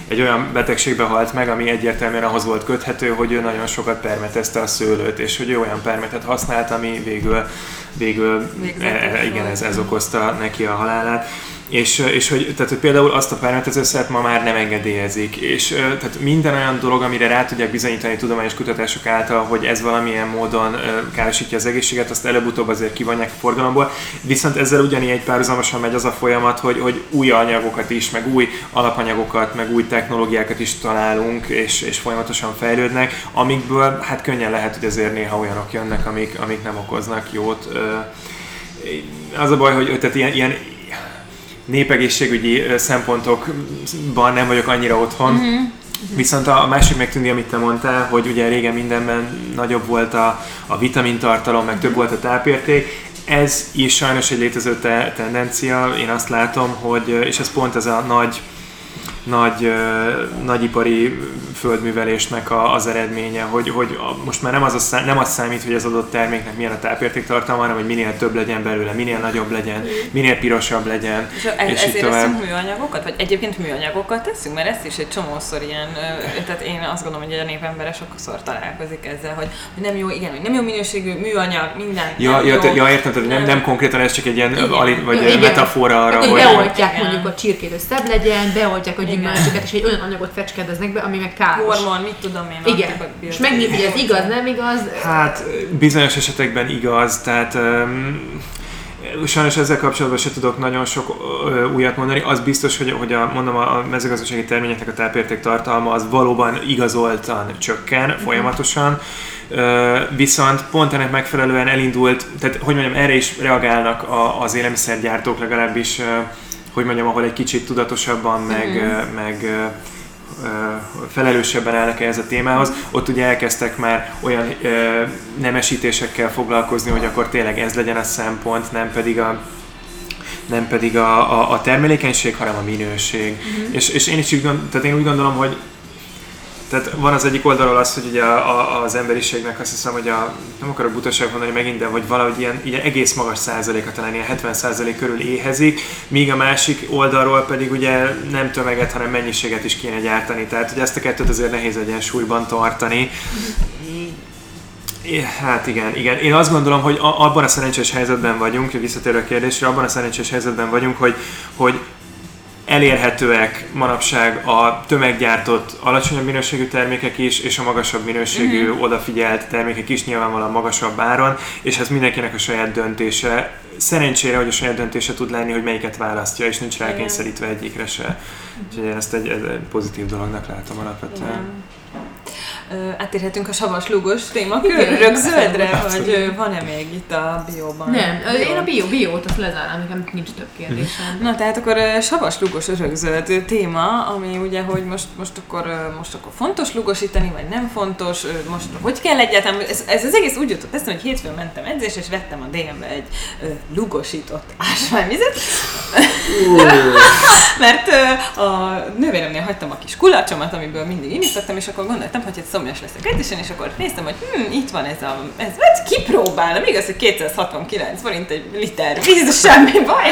egy olyan betegségbe halt meg, ami egyértelműen ahhoz volt köthető, hogy ő nagyon sokat permetezte a szőlőt, és hogy ő olyan permetet használt, ami végül, végül e, e, igen, ez, ez okozta neki a halálát. És, és hogy, tehát, hogy például azt a permetezőszert ma már nem engedélyezik. És tehát minden olyan dolog, amire rá tudják bizonyítani tudományos kutatások által, hogy ez valamilyen módon károsítja az egészséget, azt előbb-utóbb azért kivonják a forgalomból. Viszont ezzel ugyanígy párhuzamosan megy az a folyamat, hogy, hogy új anyagokat is, meg új alapanyagokat, meg új technológiákat is találunk, és, és folyamatosan fejlődnek, amikből hát könnyen lehet, hogy azért néha olyanok jönnek, amik, amik nem okoznak jót. Az a baj, hogy tehát ilyen, ilyen népegészségügyi szempontokban nem vagyok annyira otthon. Uh-huh. Viszont a másik megtűnni, amit te mondtál, hogy ugye régen mindenben nagyobb volt a, a vitamintartalom, meg több volt a tápérték, ez is sajnos egy létező te- tendencia, én azt látom, hogy, és ez pont ez a nagy nagy, nagyipari földművelésnek a, az eredménye, hogy, hogy most már nem az, a szá, nem az számít, hogy az adott terméknek milyen a tápértéktartalma, hanem hogy minél több legyen belőle, minél nagyobb legyen, minél pirosabb legyen. És, ez, és ezért tovább. műanyagokat? Vagy egyébként műanyagokat teszünk? Mert ezt is egy csomószor ilyen, tehát én azt gondolom, hogy a népembere sokszor találkozik ezzel, hogy, hogy nem jó, igen, hogy nem jó minőségű műanyag, minden. Ja, ja, jó. ja értem, tehát nem, nem konkrétan ez csak egy ilyen ali, vagy igen. metafora arra, hogy... Beoltják mondjuk a csirkét, hogy szebb legyen, beoltják a gyümölcsöket, és egy olyan anyagot fecskedeznek be, ami meg káros. Hormon, mit tudom én. Igen. És megnézni, hogy ez igaz, nem igaz. Hát bizonyos esetekben igaz, tehát um, sajnos ezzel kapcsolatban se tudok nagyon sok ö, újat mondani. Az biztos, hogy, hogy a, mondom, a mezőgazdasági terményeknek a tápérték tartalma az valóban igazoltan csökken mm-hmm. folyamatosan. Ö, viszont pont ennek megfelelően elindult, tehát hogy mondjam, erre is reagálnak a, az élelmiszergyártók legalábbis, ö, hogy mondjam, ahol egy kicsit tudatosabban, meg, mm-hmm. meg felelősebben állnak ehhez a témához, ott ugye elkezdtek már olyan ö, nemesítésekkel foglalkozni, hogy akkor tényleg ez legyen a szempont, nem pedig a nem pedig a, a, a termelékenység, hanem a minőség. Mm-hmm. És, és én is úgy, tehát én úgy gondolom, hogy tehát van az egyik oldalról az, hogy ugye a, a, az emberiségnek azt hiszem, hogy a, nem akarok butaság mondani megint, de hogy valahogy ilyen, ilyen egész magas százaléka, talán ilyen 70 százalék körül éhezik, míg a másik oldalról pedig ugye nem tömeget, hanem mennyiséget is kéne gyártani. Tehát hogy ezt a kettőt azért nehéz egyensúlyban tartani. Hát igen, igen. Én azt gondolom, hogy abban a szerencsés helyzetben vagyunk, visszatérő a kérdésre, abban a szerencsés helyzetben vagyunk, hogy, hogy elérhetőek manapság a tömeggyártott alacsonyabb minőségű termékek is, és a magasabb minőségű, uh-huh. odafigyelt termékek is nyilvánvalóan magasabb áron, és ez mindenkinek a saját döntése. Szerencsére, hogy a saját döntése tud lenni, hogy melyiket választja, és nincs rákényszerítve egyikre se. Úgyhogy én ezt egy, egy pozitív dolognak látom alapvetően. Igen átérhetünk a savas lugos témakör rögzöldre, vagy van-e még itt a bióban? Nem, Bio? én a bio, biót azt lezárom, nekem nincs több kérdésem. Na tehát akkor savas lugos rögzöld téma, ami ugye, hogy most, most, akkor, most akkor fontos lugosítani, vagy nem fontos, most hogy kell egyáltalán, ez, ez az egész úgy jutott eszembe, hogy hétfőn mentem edzés, és vettem a DM-be egy lugosított ásványvizet, mert a nővéremnél hagytam a kis kulacsomat, amiből mindig inítettem, és akkor gondoltam, hogy egy szomjas leszek edzésen, és akkor néztem, hogy hm, itt van ez a, ez, ez kipróbálom, igaz, hogy 269 forint egy liter víz, semmi baj,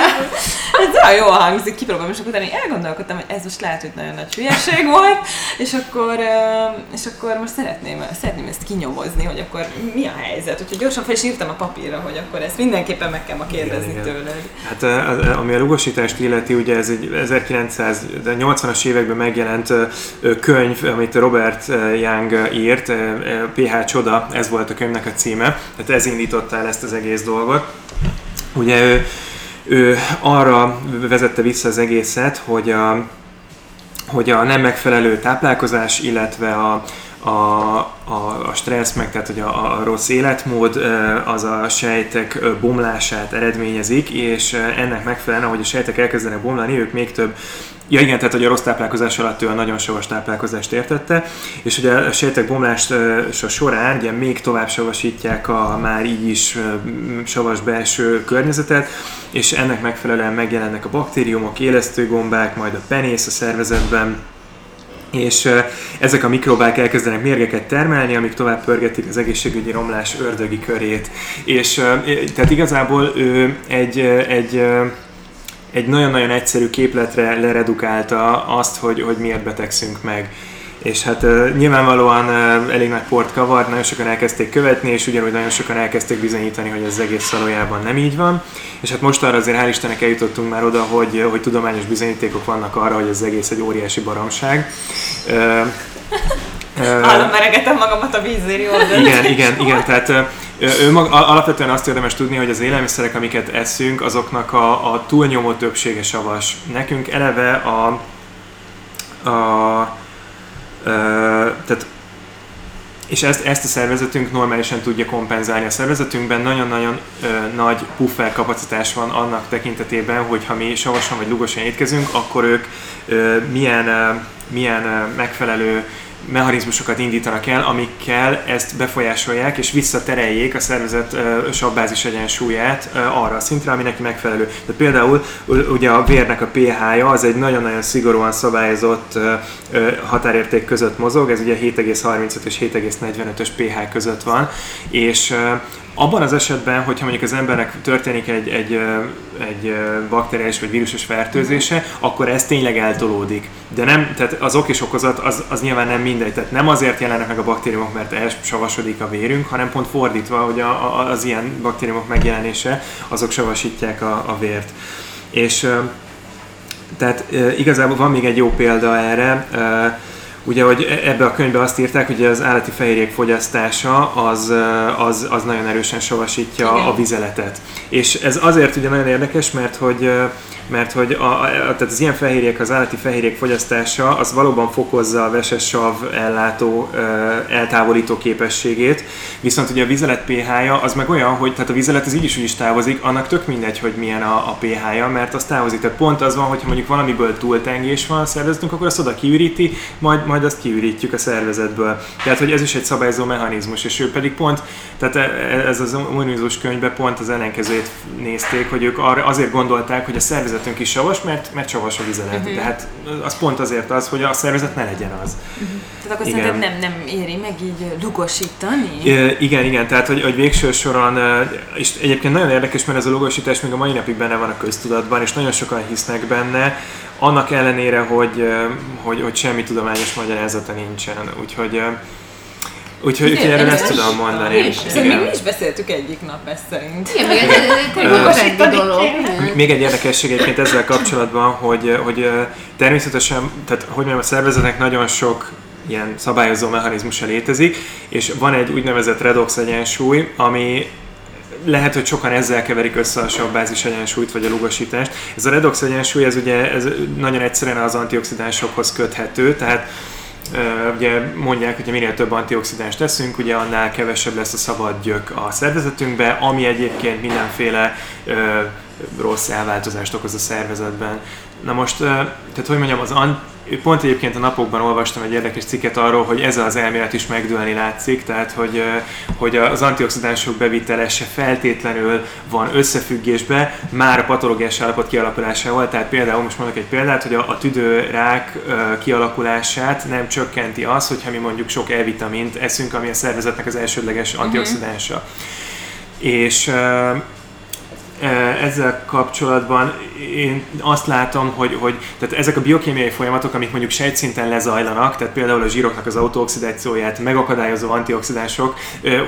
ez olyan jól hangzik, kipróbálom, és akkor utána elgondolkodtam, hogy ez most lehet, hogy nagyon nagy hülyeség volt, és akkor, és akkor most szeretném, szeretném ezt kinyomozni, hogy akkor mi a helyzet, úgyhogy gyorsan fel is írtam a papírra, hogy akkor ezt mindenképpen meg kell ma kérdezni igen, tőled. Hát ami a lugosítást illeti, ugye ez egy 1980-as években megjelent könyv, amit Robert Írt, PH Csoda, ez volt a könyvnek a címe, tehát ez indította el ezt az egész dolgot. Ugye ő, ő arra vezette vissza az egészet, hogy a, hogy a nem megfelelő táplálkozás, illetve a, a, a, a stressz, meg tehát hogy a, a rossz életmód az a sejtek bomlását eredményezik, és ennek megfelelően, ahogy a sejtek elkezdenek bomlani, ők még több Ja igen, tehát hogy a rossz táplálkozás alatt ő a nagyon savas táplálkozást értette, és ugye a sejtek bomlása során ugye még tovább savasítják a már így is savas belső környezetet, és ennek megfelelően megjelennek a baktériumok, élesztőgombák, majd a penész a szervezetben, és ezek a mikrobák elkezdenek mérgeket termelni, amik tovább pörgetik az egészségügyi romlás ördögi körét. És tehát igazából ő egy, egy egy nagyon-nagyon egyszerű képletre leredukálta azt, hogy, hogy miért betegszünk meg. És hát uh, nyilvánvalóan uh, elég nagy port kavart, nagyon sokan elkezdték követni, és ugyanúgy nagyon sokan elkezdték bizonyítani, hogy az egész valójában nem így van. És hát most arra azért hál' Istennek eljutottunk már oda, hogy, hogy tudományos bizonyítékok vannak arra, hogy az egész egy óriási baromság. Uh, Hallom, meregetem magamat a vízéri oldalon. Igen, igen, igen, tehát ő mag, alapvetően azt érdemes tudni, hogy az élelmiszerek, amiket eszünk, azoknak a, a túlnyomó többsége savas. Nekünk eleve a, a tehát és ezt, ezt a szervezetünk normálisan tudja kompenzálni. A szervezetünkben nagyon-nagyon ö, nagy puffer kapacitás van annak tekintetében, hogy ha mi savasan vagy lugosan étkezünk, akkor ők ö, milyen, ö, milyen ö, megfelelő mechanizmusokat indítanak el, amikkel ezt befolyásolják és visszatereljék a szervezet sabbázis egyensúlyát arra a szintre, ami neki megfelelő. De például ugye a vérnek a pH-ja az egy nagyon-nagyon szigorúan szabályozott határérték között mozog, ez ugye 7,35 és 7,45-ös pH között van, és abban az esetben, hogyha mondjuk az embernek történik egy, egy, egy bakteriális vagy vírusos fertőzése, akkor ez tényleg eltolódik. De nem, tehát az ok és okozat az, az nyilván nem mindegy. Tehát nem azért jelennek meg a baktériumok, mert elsavasodik a vérünk, hanem pont fordítva, hogy a, a, az ilyen baktériumok megjelenése, azok savasítják a, a vért. És tehát igazából van még egy jó példa erre, Ugye, hogy e- ebbe a könyvbe azt írták, hogy az állati fehérjék fogyasztása az, az, az nagyon erősen savasítja Igen. a vizeletet. És ez azért ugye nagyon érdekes, mert hogy mert hogy a, a, tehát az ilyen fehérjék, az állati fehérjék fogyasztása az valóban fokozza a veses sav ellátó, eltávolító képességét, viszont ugye a vizelet pH-ja az meg olyan, hogy tehát a vizelet az így is úgy is távozik, annak tök mindegy, hogy milyen a, a pH-ja, mert az távozik. Tehát pont az van, hogyha mondjuk valamiből túltengés van a szervezetünk, akkor azt oda kiüríti, majd, majd azt kiürítjük a szervezetből. Tehát, hogy ez is egy szabályozó mechanizmus, és ő pedig pont, tehát e, e, ez az immunizmus könyvben pont az ellenkezőjét nézték, hogy ők arra azért gondolták, hogy a szervezet szervezetünk is savas, mert, mert savas a vizelet. Uh-huh. Tehát az pont azért az, hogy a szervezet ne legyen az. Uh-huh. Tehát akkor igen. nem, nem éri meg így lugosítani? I- igen, igen, tehát hogy, hogy végső soron, és egyébként nagyon érdekes, mert ez a lugosítás még a mai napig benne van a köztudatban, és nagyon sokan hisznek benne, annak ellenére, hogy, hogy, hogy semmi tudományos magyarázata nincsen. Úgyhogy Úgyhogy, úgyhogy erről ezt tudom mondani. Igen. mi is beszéltük egyik nap ezt szerint. Igen, még egy, dolog. Még egy érdekesség egyébként ezzel kapcsolatban, hogy, hogy természetesen, tehát hogy mondjam, a szervezetnek nagyon sok ilyen szabályozó mechanizmusa létezik, és van egy úgynevezett redox egyensúly, ami lehet, hogy sokan ezzel keverik össze a sabbázis egyensúlyt vagy a lugosítást. Ez a redox egyensúly, ez ugye ez nagyon egyszerűen az antioxidánsokhoz köthető, tehát ugye mondják, hogy minél több antioxidáns teszünk, ugye annál kevesebb lesz a szabad gyök a szervezetünkbe, ami egyébként mindenféle ö, rossz elváltozást okoz a szervezetben. Na most, tehát hogy mondjam, az pont egyébként a napokban olvastam egy érdekes cikket arról, hogy ez az elmélet is megdőlni látszik, tehát hogy, hogy az antioxidánsok bevitele se feltétlenül van összefüggésbe már a patológiás állapot kialakulásával, tehát például most mondok egy példát, hogy a, a tüdőrák kialakulását nem csökkenti az, hogyha mi mondjuk sok E-vitamint eszünk, ami a szervezetnek az elsődleges mhm. antioxidánsa. Uh-huh. És ezzel kapcsolatban én azt látom, hogy, hogy tehát ezek a biokémiai folyamatok, amik mondjuk sejtszinten lezajlanak, tehát például a zsíroknak az autooxidációját megakadályozó antioxidánsok,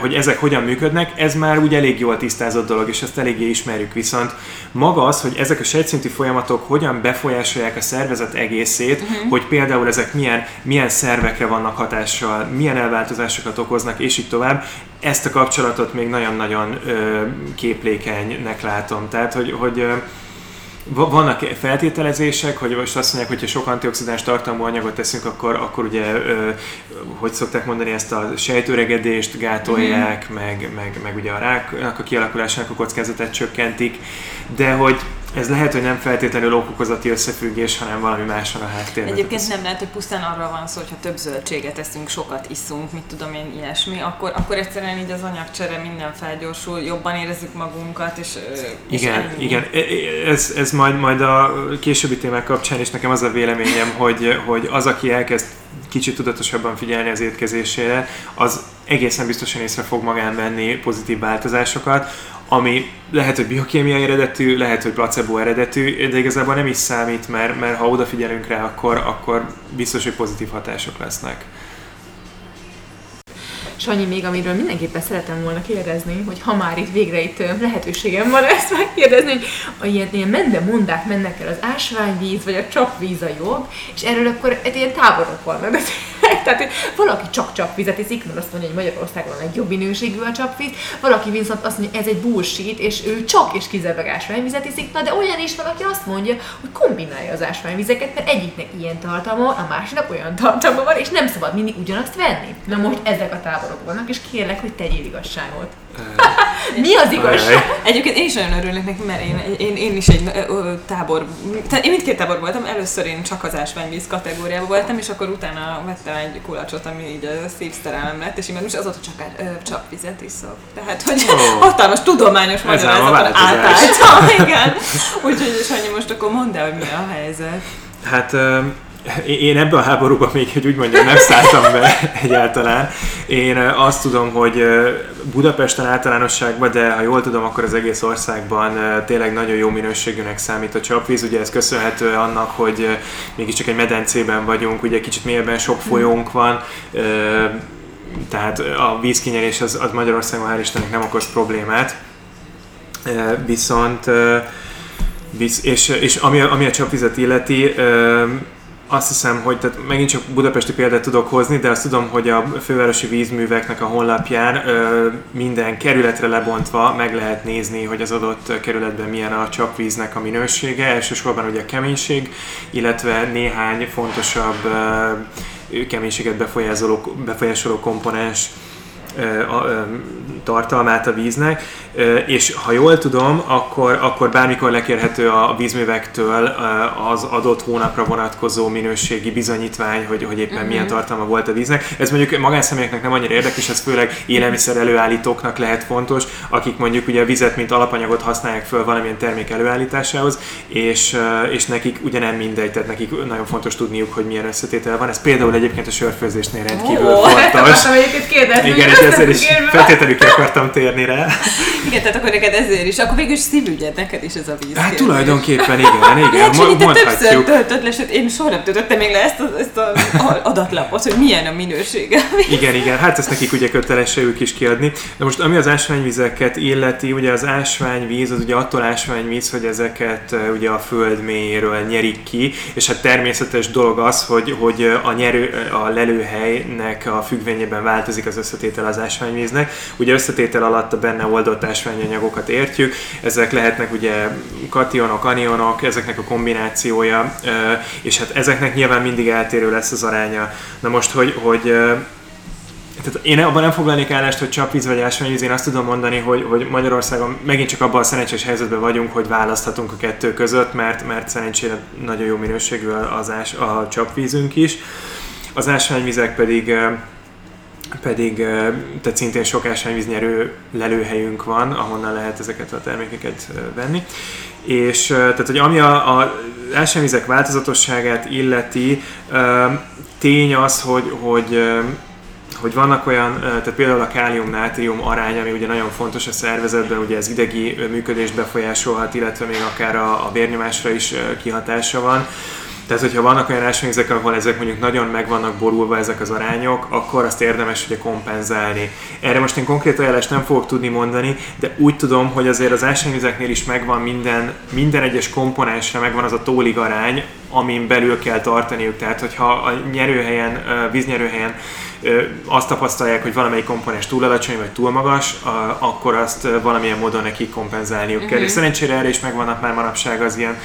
hogy ezek hogyan működnek, ez már úgy elég jól tisztázott dolog, és ezt eléggé ismerjük. Viszont maga az, hogy ezek a sejtszinti folyamatok hogyan befolyásolják a szervezet egészét, uh-huh. hogy például ezek milyen, milyen szervekre vannak hatással, milyen elváltozásokat okoznak, és így tovább, ezt a kapcsolatot még nagyon-nagyon képlékenynek látom. Tehát, hogy, hogy vannak feltételezések, hogy most azt mondják, hogy ha sok antioxidáns tartalmú anyagot teszünk, akkor, akkor ugye, hogy szokták mondani, ezt a sejtőregedést gátolják, mm. meg, meg, meg ugye a ráknak a kialakulásának a kockázatát csökkentik, de hogy ez lehet, hogy nem feltétlenül okokozati összefüggés, hanem valami más van a háttérben. Egyébként nem lehet, hogy pusztán arra van szó, hogyha több zöldséget eszünk, sokat iszunk, mit tudom én, ilyesmi, akkor, akkor egyszerűen így az anyagcsere minden felgyorsul, jobban érezzük magunkat, és, és Igen, ennyi. igen. E, e, ez, ez majd, majd a későbbi témák kapcsán is nekem az a véleményem, hogy, hogy az, aki elkezd kicsit tudatosabban figyelni az étkezésére, az egészen biztosan észre fog magán venni pozitív változásokat, ami lehet, hogy biokémiai eredetű, lehet, hogy placebo eredetű, de igazából nem is számít, mert, mert ha odafigyelünk rá, akkor, akkor biztos, hogy pozitív hatások lesznek. Sanyi, még amiről mindenképpen szeretem volna kérdezni, hogy ha már itt végre itt lehetőségem van ezt megkérdezni, hogy a ilyen, ilyen mende mondák mennek el, az ásványvíz vagy a csapvíz a jobb, és erről akkor egy ilyen táborok vannak. Tehát, hogy valaki csak csapvizet iszik, mert azt mondja, hogy Magyarországon a legjobb minőségű a csapvíz, valaki viszont azt mondja, hogy ez egy bullshit, és ő csak és kizárólag ásványvizet iszik, na de olyan is van, aki azt mondja, hogy kombinálja az ásványvizeket, mert egyiknek ilyen tartalma, a másiknak olyan tartalma van, és nem szabad mindig ugyanazt venni. Na most ezek a táborok vannak, és kérlek, hogy tegyél igazságot. Mi az igazság? Egyébként én is nagyon örülök neki, mert én, én, én is egy ö, tábor, tehát én mindkét tábor voltam, először én csak az ásványvíz kategóriában voltam, és akkor utána vettem egy kulacsot, ami így a szív szerelem lett, és én most azóta csak ö, csapvizet iszok. Tehát, hogy oh. hatalmas tudományos magyarázaton átálltam, igen. Úgyhogy Sanyi, most akkor mondd el, hogy mi a helyzet. Hát én ebben a háborúban még, hogy úgy mondjam, nem szálltam be egyáltalán. Én azt tudom, hogy Budapesten általánosságban, de ha jól tudom, akkor az egész országban tényleg nagyon jó minőségűnek számít a csapvíz. Ugye ez köszönhető annak, hogy mégiscsak egy medencében vagyunk, ugye kicsit mélyebben sok folyónk van, tehát a vízkinyerés az, az Magyarországon hál' Istennek nem okoz problémát. Viszont és, és ami, ami a csapvizet illeti, azt hiszem, hogy tehát megint csak budapesti példát tudok hozni, de azt tudom, hogy a fővárosi vízműveknek a honlapján ö, minden kerületre lebontva meg lehet nézni, hogy az adott kerületben milyen a csapvíznek a minősége, elsősorban ugye a keménység, illetve néhány fontosabb ö, keménységet befolyásoló, befolyásoló komponens tartalmát a víznek, és ha jól tudom, akkor, akkor bármikor lekérhető a vízművektől az adott hónapra vonatkozó minőségi bizonyítvány, hogy, hogy éppen uh-huh. milyen tartalma volt a víznek. Ez mondjuk magánszemélyeknek nem annyira érdekes, ez főleg élelmiszer előállítóknak lehet fontos, akik mondjuk ugye a vizet, mint alapanyagot használják föl valamilyen termék előállításához, és, és nekik ugye nem mindegy, tehát nekik nagyon fontos tudniuk, hogy milyen összetétel van. Ez például egyébként a sörfőzésnél rendkívül oh, fontos. Igen, és ezzel is feltétlenül akartam térni rá. Igen, tehát akkor neked ezért is. Akkor végül is szívügyed neked is ez a víz. Hát tulajdonképpen igen, igen. Hát, Ma, te többször töltöd le, sőt, én soha nem töltöttem még le ezt, a, ezt a adatlapot, hogy milyen a minősége. Igen, igen, hát ezt nekik ugye kötelesé ők is kiadni. De most ami az ásványvizeket illeti, ugye az ásványvíz az ugye attól ásványvíz, hogy ezeket ugye a föld mélyéről nyerik ki, és hát természetes dolog az, hogy, hogy a nyerő, a lelőhelynek a függvényében változik az összetétel az ásványvíznek. Ugye összetétel alatt a benne oldott ásványanyagokat értjük, ezek lehetnek ugye kationok, anionok, ezeknek a kombinációja, és hát ezeknek nyilván mindig eltérő lesz az aránya. Na most, hogy, hogy tehát én abban nem foglalnék állást, hogy csapvíz vagy ásványvíz, én azt tudom mondani, hogy, hogy Magyarországon megint csak abban a szerencsés helyzetben vagyunk, hogy választhatunk a kettő között, mert, mert szerencsére nagyon jó minőségű az ás, a csapvízünk is. Az ásványvizek pedig pedig tehát szintén sok ásványvíznyerő lelőhelyünk van, ahonnan lehet ezeket a termékeket venni. És tehát, hogy ami a, a ásványvizek változatosságát illeti, tény az, hogy, hogy hogy vannak olyan, tehát például a kálium-nátrium arány, ami ugye nagyon fontos a szervezetben, ugye ez idegi működést befolyásolhat, illetve még akár a, a vérnyomásra is kihatása van. Tehát, hogyha vannak olyan ásványvizek, ahol ezek mondjuk nagyon meg vannak borulva ezek az arányok, akkor azt érdemes ugye kompenzálni. Erre most én konkrét ajánlást nem fogok tudni mondani, de úgy tudom, hogy azért az ásványvizeknél is megvan minden, minden egyes komponensre megvan az a tólig arány, amin belül kell tartaniuk. Tehát, hogyha a nyerőhelyen, víznyerőhelyen azt tapasztalják, hogy valamelyik komponens túl alacsony vagy túl magas, akkor azt valamilyen módon nekik kompenzálniuk uh-huh. kell. És mhm. szerencsére erre is megvannak már manapság az ilyen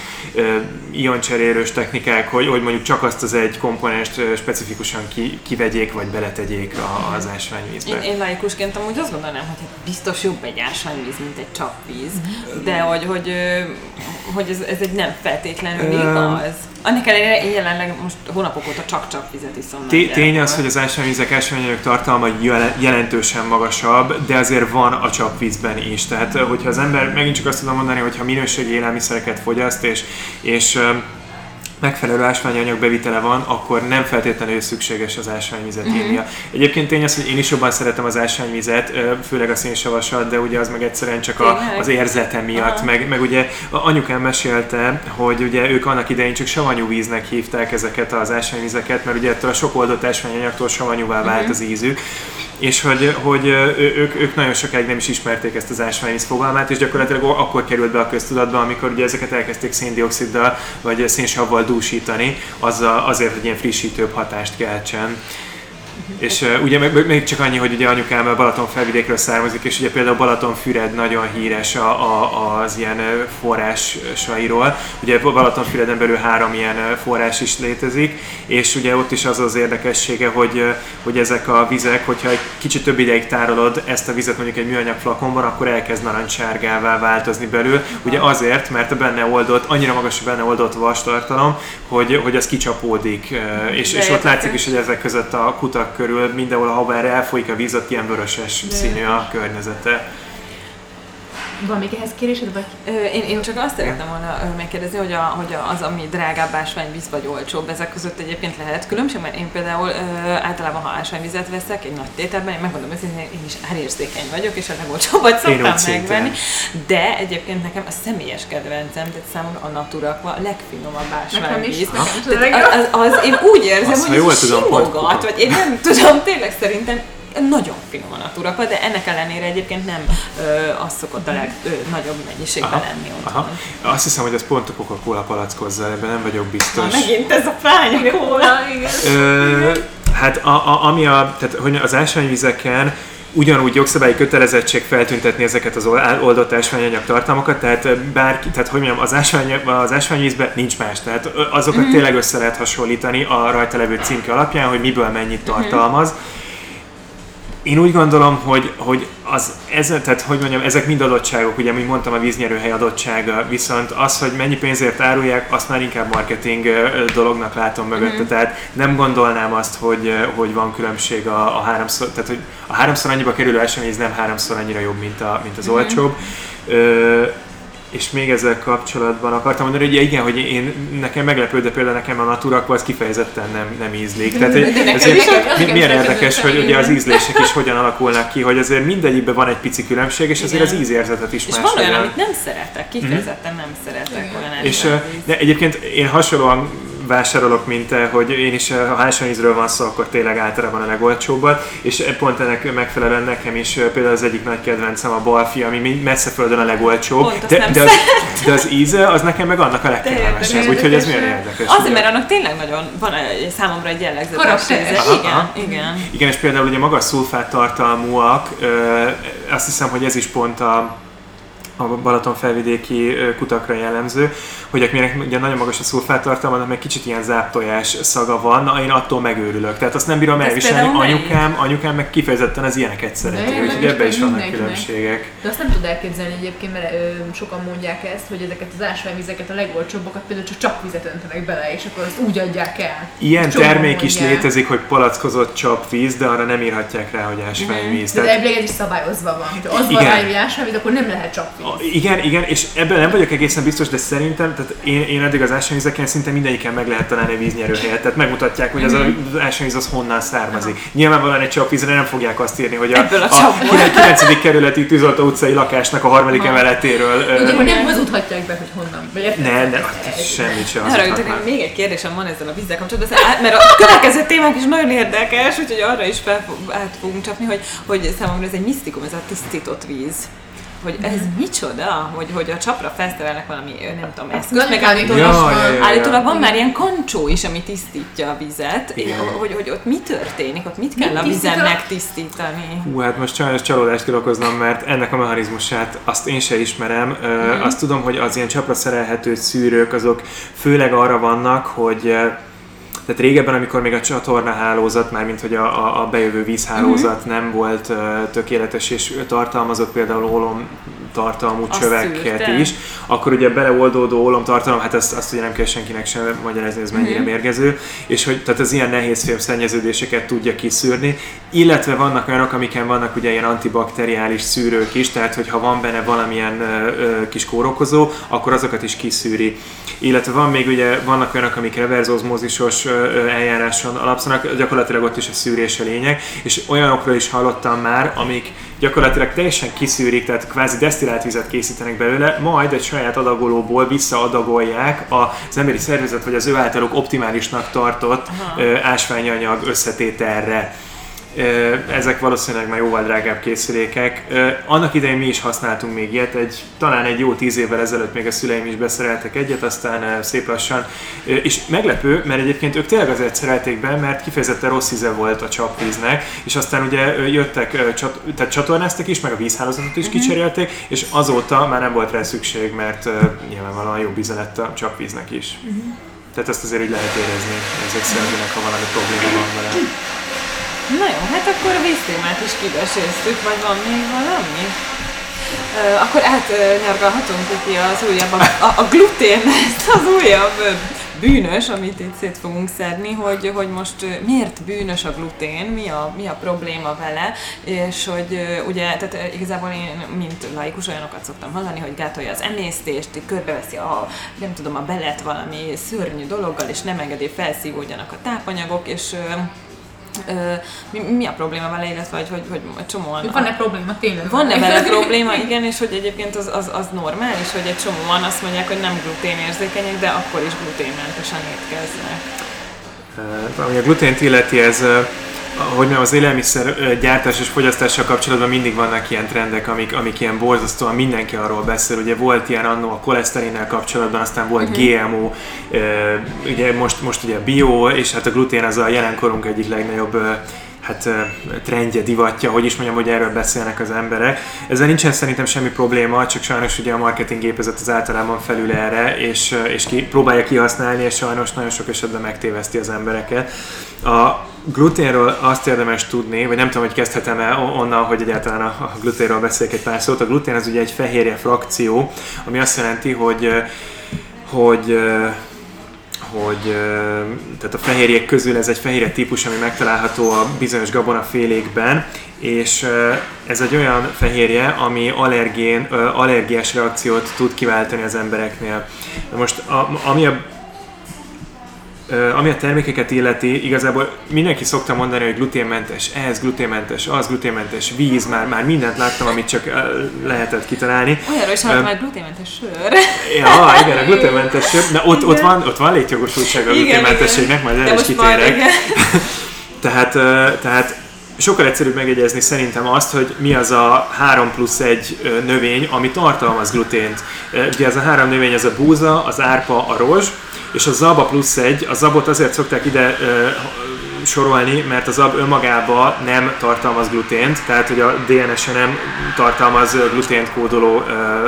ioncserélős technikák, hogy, hogy mondjuk csak azt az egy komponest specifikusan ki, kivegyék vagy beletegyék az ásványvízbe. Én, én laikusként amúgy azt gondolnám, hogy biztos jobb egy ásványvíz, mint egy csapvíz, de hogy, hogy, hogy ez, ez egy nem feltétlenül igaz. Annak ellenére én jelenleg most hónapok óta csak-csak vizet iszom. Tény az, hogy az ásványvizek ásványanyag tartalma jelentősen magasabb, de azért van a csapvízben is. Tehát, hogyha az ember, megint csak azt tudom mondani, hogy ha minőségi élelmiszereket fogyaszt, és, és megfelelő ásványanyag bevitele van, akkor nem feltétlenül szükséges az ásványvizet uh-huh. írnia. Egyébként tény az, hogy én is jobban szeretem az ásványvizet, főleg a szénsavasat, de ugye az meg egyszerűen csak a, az érzete miatt. Meg, meg ugye anyukám mesélte, hogy ugye ők annak idején csak savanyú víznek hívták ezeket az ásványvizeket, mert ugye ettől a sok oldott ásványanyagtól savanyúvá vált uh-huh. az ízük és hogy, hogy ők, ők nagyon sokáig nem is ismerték ezt az ásványvíz fogalmát, és gyakorlatilag akkor került be a köztudatba, amikor ugye ezeket elkezdték széndioksziddal vagy szénsavval dúsítani, azzal, azért, hogy ilyen frissítőbb hatást keltsen. És uh, ugye meg, még csak annyi, hogy ugye anyukám a Balaton felvidékről származik, és ugye például Balatonfüred nagyon híres a, a, az ilyen forrásairól. Ugye Balatonfüreden belül három ilyen forrás is létezik, és ugye ott is az az érdekessége, hogy, hogy ezek a vizek, hogyha egy kicsit több ideig tárolod ezt a vizet mondjuk egy műanyag flakonban, akkor elkezd narancssárgává változni belül. Ugye azért, mert a benne oldott, annyira magas a benne oldott vastartalom, hogy, hogy az kicsapódik, és, és ott látszik is, hogy ezek között a kutak körül mindenhol, ahol erre elfolyik a víz, ott ilyen vöröses színű a környezete. Van még ehhez kérésed? Vagy? Ö, én, én csak azt szerettem volna megkérdezni, hogy, a, hogy az, ami drágább ásványvíz vagy olcsóbb, ezek között egyébként lehet különbség, mert én például ö, általában, ha ásványvizet veszek egy nagy tételben, én megmondom őszintén, én is árérzékeny vagyok, és a legolcsóbbat szoktam megvenni. De egyébként nekem a személyes kedvencem, tehát számomra a Naturakva a legfinomabb ásványvíz. Az, az, az, én úgy érzem, azt, hogy ez simogat, vagy én nem tudom, tényleg szerintem nagyon finom a naturapa, de ennek ellenére egyébként nem ö, az szokott a legnagyobb mennyiségben aha, lenni otthon. Aha. Azt hiszem, hogy ez pont a Coca-Cola palackozza, ebben nem vagyok biztos. Na, megint ez a fánya kóla, igen. hát a, a, ami a, tehát, hogy az ásványvizeken ugyanúgy jogszabályi kötelezettség feltüntetni ezeket az oldott ásványanyag tartalmakat, tehát bárki, tehát hogy mondjam, az, ásvány, az ásványvízben nincs más, tehát azokat mm-hmm. tényleg össze lehet hasonlítani a rajta levő címke alapján, hogy miből mennyit mhm. tartalmaz. Mm-hmm én úgy gondolom, hogy, hogy az, ez, tehát hogy mondjam, ezek mind adottságok, ugye, mint mondtam, a víznyerőhely adottsága, viszont az, hogy mennyi pénzért árulják, azt már inkább marketing dolognak látom mögötte, mm-hmm. tehát nem gondolnám azt, hogy, hogy van különbség a, a háromszor, tehát hogy a háromszor annyiba kerülő esemény nem háromszor annyira jobb, mint, a, mint az mm-hmm. olcsóbb. Ö, és még ezzel kapcsolatban akartam mondani, hogy igen, hogy én nekem meglepő, de például nekem a Natura az kifejezetten nem, nem ízlik. Tehát ezért milyen érdekes, hogy ugye az ízlések is hogyan alakulnak ki, hogy azért mindegyikben van egy pici különbség, és azért az ízérzetet is más. És van olyan, amit nem szeretek, kifejezetten nem szeretek olyan És de egyébként én hasonlóan vásárolok, mint te, hogy én is, ha hásanyízről van szó, akkor tényleg általában a legolcsóbbat, és pont ennek megfelelően nekem is például az egyik nagy kedvencem a balfi, ami messze földön a legolcsóbb, de, de, az, de, az, íze az nekem meg annak a legkedvesebb, úgyhogy ez milyen érdekes. Azért, ugye? mert annak tényleg nagyon van számomra egy jellegzetes íze. Igen, igen. Igen, és például ugye magas szulfát tartalmúak, azt hiszem, hogy ez is pont a a Balaton felvidéki kutakra jellemző, hogy akinek ugye nagyon magas a szulfáttartalma, annak meg kicsit ilyen záptojás szaga van, na én attól megőrülök. Tehát azt nem bírom elviselni. Anyukám, anyukám meg kifejezetten az ilyeneket szereti, úgyhogy ebben is vannak különbségek. De azt nem tud elképzelni egyébként, mert ö, sokan mondják ezt, hogy ezeket az ásványvizeket, a legolcsóbbakat például csak csapvizet öntenek bele, és akkor azt úgy adják el. Ilyen termék is létezik, hogy palackozott csapvíz, de arra nem írhatják rá, hogy ásványvíz. De, de ez is szabályozva van. Ha az van rá, hogy ásványvíz, akkor nem lehet csapvíz. Igen, igen, és ebben nem vagyok egészen biztos, de szerintem, tehát én, én eddig az ásványvizeken szinte mindegyiken meg lehet találni víznyerőhelyet. Tehát megmutatják, hogy az, mm-hmm. az ásványvíz az honnan származik. Nyilvánvalóan egy csapvízre nem fogják azt írni, hogy a, a, a 9. kerületi Tűzoltó utcai lakásnak a harmadik Aha. emeletéről. De uh, nem hazudhatják be, hogy honnan. Ne, ne, semmit sem hazudhatnak. Még egy kérdésem van ezzel a vízzel kapcsolatban, mert a következő témák is nagyon érdekes, úgyhogy arra is fel, át fogunk csapni, hogy, hogy számomra ez egy misztikum, ez a tisztított víz hogy ez micsoda, hogy, hogy a csapra felszerelnek valami, nem tudom, eszközt, meg állítólag, ja, ja, ja, állítólag van már ilyen kancsó is, ami tisztítja a vizet, hogy, hogy ott mi történik, ott mit kell mit a vizen megtisztítani. Hú, hát most sajnos csalódást kell okoznom, mert ennek a mechanizmusát azt én se ismerem. Mm. Azt tudom, hogy az ilyen csapra szerelhető szűrők, azok főleg arra vannak, hogy tehát régebben, amikor még a csatorna hálózat, már mint hogy a, a, a bejövő vízhálózat uh-huh. nem volt uh, tökéletes és tartalmazott például ólom tartalmú azt csöveket szűrte. is, akkor ugye beleoldódó ólom tartalom, hát azt, azt ugye nem kell senkinek sem magyarázni, ez mennyire uh-huh. mérgező, és hogy tehát az ilyen nehéz film szennyeződéseket tudja kiszűrni, illetve vannak olyanok, amiken vannak ugye ilyen antibakteriális szűrők is, tehát hogyha van benne valamilyen uh, uh, kis kórokozó, akkor azokat is kiszűri. Illetve van még ugye, vannak olyanok, amik reverzozmózisos eljáráson alapszanak, gyakorlatilag ott is a szűrés a lényeg, és olyanokról is hallottam már, amik gyakorlatilag teljesen kiszűrik, tehát kvázi desztillált vizet készítenek belőle, majd egy saját adagolóból visszaadagolják az emberi szervezet, vagy az ő általuk optimálisnak tartott ásványanyag összetételre. Ezek valószínűleg már jóval drágább készülékek. Annak idején mi is használtunk még ilyet, egy, talán egy jó tíz évvel ezelőtt még a szüleim is beszereltek egyet, aztán szép lassan. És meglepő, mert egyébként ők tényleg azért szerelték be, mert kifejezetten rossz íze volt a csapvíznek, és aztán ugye jöttek, tehát csatornáztak is, meg a vízhálózatot is mhm. kicserélték, és azóta már nem volt rá szükség, mert nyilvánvalóan jobb íze lett a csapvíznek is. Uh-huh. Tehát ezt azért úgy lehet érezni ezek szerint, ha valami probléma van vele. Na jó, hát akkor a víztémát is kibeséztük, vagy van még valami? Akkor átnyargalhatunk ki az újabb, a, a, a glutén, ezt az újabb bűnös, amit itt szét fogunk szedni, hogy, hogy most miért bűnös a glutén, mi a, mi a probléma vele, és hogy ugye, tehát igazából én, mint laikus olyanokat szoktam hallani, hogy gátolja az emésztést, körbeveszi a, nem tudom, a belet valami szörnyű dologgal, és nem engedi felszívódjanak a tápanyagok, és mi, mi a probléma vele, illetve hogy, hogy, hogy csomóan... Van-e probléma tényleg? Van-e vele probléma, igen, és hogy egyébként az, az, az normális, hogy egy csomóan azt mondják, hogy nem gluténérzékenyek, de akkor is gluténmentesen étkeznek. Ami a glutént illeti, ez hogy nem, az élelmiszer gyártás és fogyasztással kapcsolatban mindig vannak ilyen trendek, amik, amik ilyen borzasztóan mindenki arról beszél. Ugye volt ilyen annó a koleszterinnel kapcsolatban, aztán volt uh-huh. GMO, ugye most, most ugye bio, és hát a glutén az a jelenkorunk egyik legnagyobb hát trendje, divatja, hogy is mondjam, hogy erről beszélnek az emberek. Ezzel nincsen szerintem semmi probléma, csak sajnos ugye a marketing gépezet az általában felül erre, és, és ki, próbálja kihasználni, és sajnos nagyon sok esetben megtéveszti az embereket. A gluténről azt érdemes tudni, vagy nem tudom, hogy kezdhetem-e onnan, hogy egyáltalán a gluténről beszélek egy pár szót. A glutén az ugye egy fehérje frakció, ami azt jelenti, hogy hogy hogy tehát a fehérjék közül ez egy fehérje típus, ami megtalálható a bizonyos gabonafélékben, és ez egy olyan fehérje, ami allergén, allergiás reakciót tud kiváltani az embereknél. Most a, ami a ami a termékeket illeti, igazából mindenki szokta mondani, hogy gluténmentes ez, gluténmentes az, gluténmentes víz, már, már mindent láttam, amit csak lehetett kitalálni. Olyanról is hallottam, hogy gluténmentes sör. Ja, igen, a gluténmentes sör. Na, ott, ott van, ott van létjogosultság a gluténmentességnek, majd erre is kitérek. tehát, tehát sokkal egyszerűbb megjegyezni szerintem azt, hogy mi az a 3 plusz 1 növény, ami tartalmaz glutént. Ugye ez a három növény, ez a búza, az árpa, a rozs, és a zaba plusz egy, a zabot azért szokták ide ö, sorolni, mert a zab önmagában nem tartalmaz glutént, tehát hogy a DNS-e nem tartalmaz glutént kódoló ö, ö,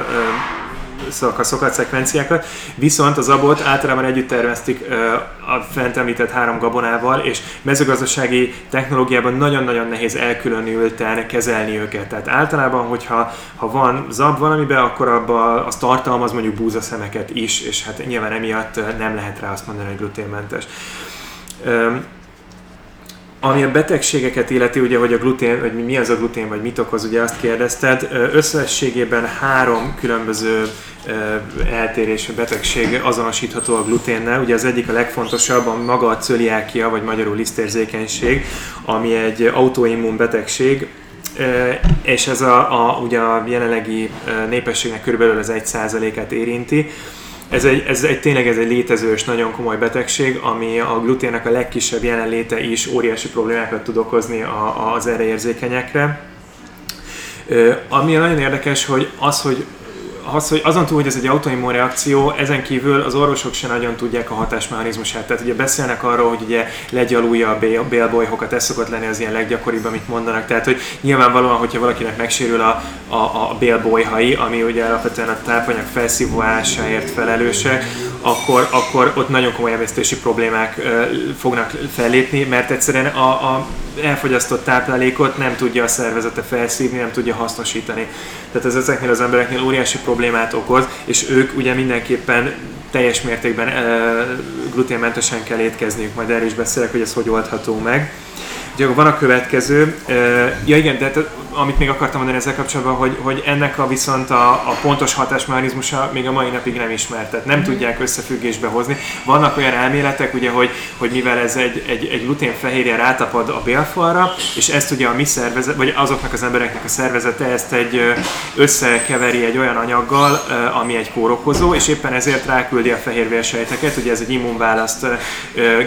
szakaszokat, szekvenciákat, viszont az abot általában együtt terveztik a fent említett három gabonával, és mezőgazdasági technológiában nagyon-nagyon nehéz elkülönülten kezelni őket. Tehát általában, hogyha ha van zab valamiben, akkor abban az tartalmaz mondjuk búzaszemeket is, és hát nyilván emiatt nem lehet rá azt mondani, hogy gluténmentes. Ami a betegségeket illeti, ugye, hogy a glutén, vagy mi az a glutén, vagy mit okoz, ugye azt kérdezted, összességében három különböző eltérésű betegség azonosítható a gluténnel. Ugye az egyik a legfontosabb, a maga a cöliákia, vagy magyarul lisztérzékenység, ami egy autoimmun betegség, és ez a, a, ugye a jelenlegi népességnek körülbelül az 1%-át érinti. Ez egy, ez egy tényleg ez egy létező és nagyon komoly betegség, ami a gluténnek a legkisebb jelenléte is óriási problémákat tud okozni a, az erre érzékenyekre. Ami nagyon érdekes, hogy az, hogy az, hogy azon túl, hogy ez egy autoimmun reakció, ezen kívül az orvosok se nagyon tudják a hatásmechanizmusát. Tehát ugye beszélnek arról, hogy ugye legyalulja a bélbolyhokat, ez szokott lenni az ilyen leggyakoribb, amit mondanak. Tehát, hogy nyilvánvalóan, hogyha valakinek megsérül a, a, a bélbolyhai, ami ugye alapvetően a tápanyag felszívóásáért felelősek, akkor, akkor ott nagyon komoly emésztési problémák fognak fellépni, mert egyszerűen a, a elfogyasztott táplálékot nem tudja a szervezete felszívni, nem tudja hasznosítani. Tehát ez ezeknél az embereknél óriási problémát okoz, és ők ugye mindenképpen teljes mértékben gluténmentesen kell étkezniük, majd erről is beszélek, hogy ez hogy oldható meg. Ugye van a következő, ja igen, de amit még akartam mondani ezzel kapcsolatban, hogy, hogy ennek a viszont a, a pontos hatásmechanizmusa még a mai napig nem ismert, tehát nem mm. tudják összefüggésbe hozni. Vannak olyan elméletek, ugye, hogy, hogy mivel ez egy, egy, egy gluténfehérje rátapad a bélfalra, és ezt ugye a mi szervezet, vagy azoknak az embereknek a szervezete ezt egy összekeveri egy olyan anyaggal, ami egy kórokozó, és éppen ezért ráküldi a fehérvérsejteket, ugye ez egy immunválaszt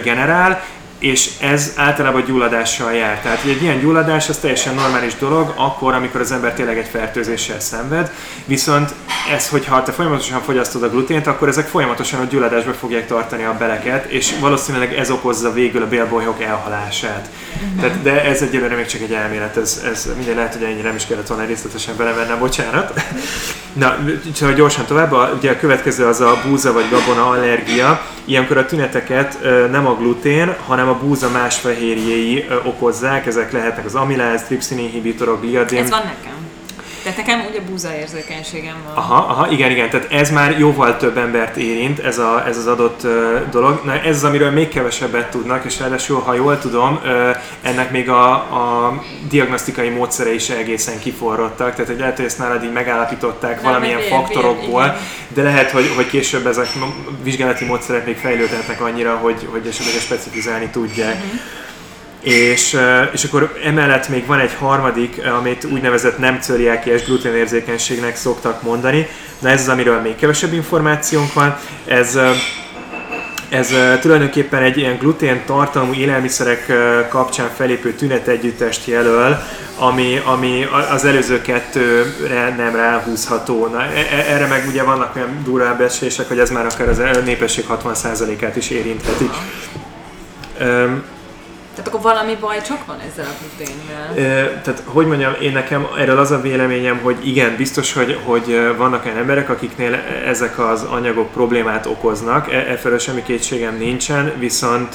generál, és ez általában gyulladással jár. Tehát egy ilyen gyulladás az teljesen normális dolog, akkor, amikor az ember tényleg egy fertőzéssel szenved, viszont ez, hogyha te folyamatosan fogyasztod a glutént, akkor ezek folyamatosan a gyulladásba fogják tartani a beleket, és valószínűleg ez okozza végül a bélbolyhok elhalását. Uh-huh. Tehát, de ez egyelőre még csak egy elmélet, ez, ez minden lehet, hogy ennyire nem is kellett volna részletesen belemennem, bocsánat. Na, csak gyorsan tovább, a, ugye a következő az a búza vagy gabona allergia. Ilyenkor a tüneteket nem a glutén, hanem a búza más fehérjéi okozzák, ezek lehetnek az amiláz, tripszin inhibitorok, gliadin. Ez van nekem. Tehát nekem ugye búza érzékenységem van. Aha, aha, igen, igen, tehát ez már jóval több embert érint, ez, a, ez az adott uh, dolog. Na ez az, amiről még kevesebbet tudnak, és ráadásul, ha jól tudom, uh, ennek még a, a diagnosztikai módszere is egészen kiforrottak, tehát hogy lehet, hogy ezt nálad így megállapították Nem, valamilyen ilyen, faktorokból, ilyen, de lehet, hogy, hogy később ezek vizsgálati módszerek még fejlődhetnek annyira, hogy, hogy esetleg specifizálni tudják. Uh-huh. És, és akkor emellett még van egy harmadik, amit úgynevezett nem cöliákiás gluténérzékenységnek szoktak mondani. Na ez az, amiről még kevesebb információnk van. Ez, ez tulajdonképpen egy ilyen glutén tartalmú élelmiszerek kapcsán felépő tünetegyüttest jelöl, ami, ami az előző kettőre nem ráhúzható. Na, e, e, erre meg ugye vannak olyan durvább esések, hogy ez már akár az népesség 60%-át is érintheti. Tehát akkor valami baj csak van ezzel a gluténnel? E, tehát, hogy mondjam, én nekem erről az a véleményem, hogy igen, biztos, hogy, hogy vannak olyan emberek, akiknél ezek az anyagok problémát okoznak, e, e semmi kétségem nincsen, viszont,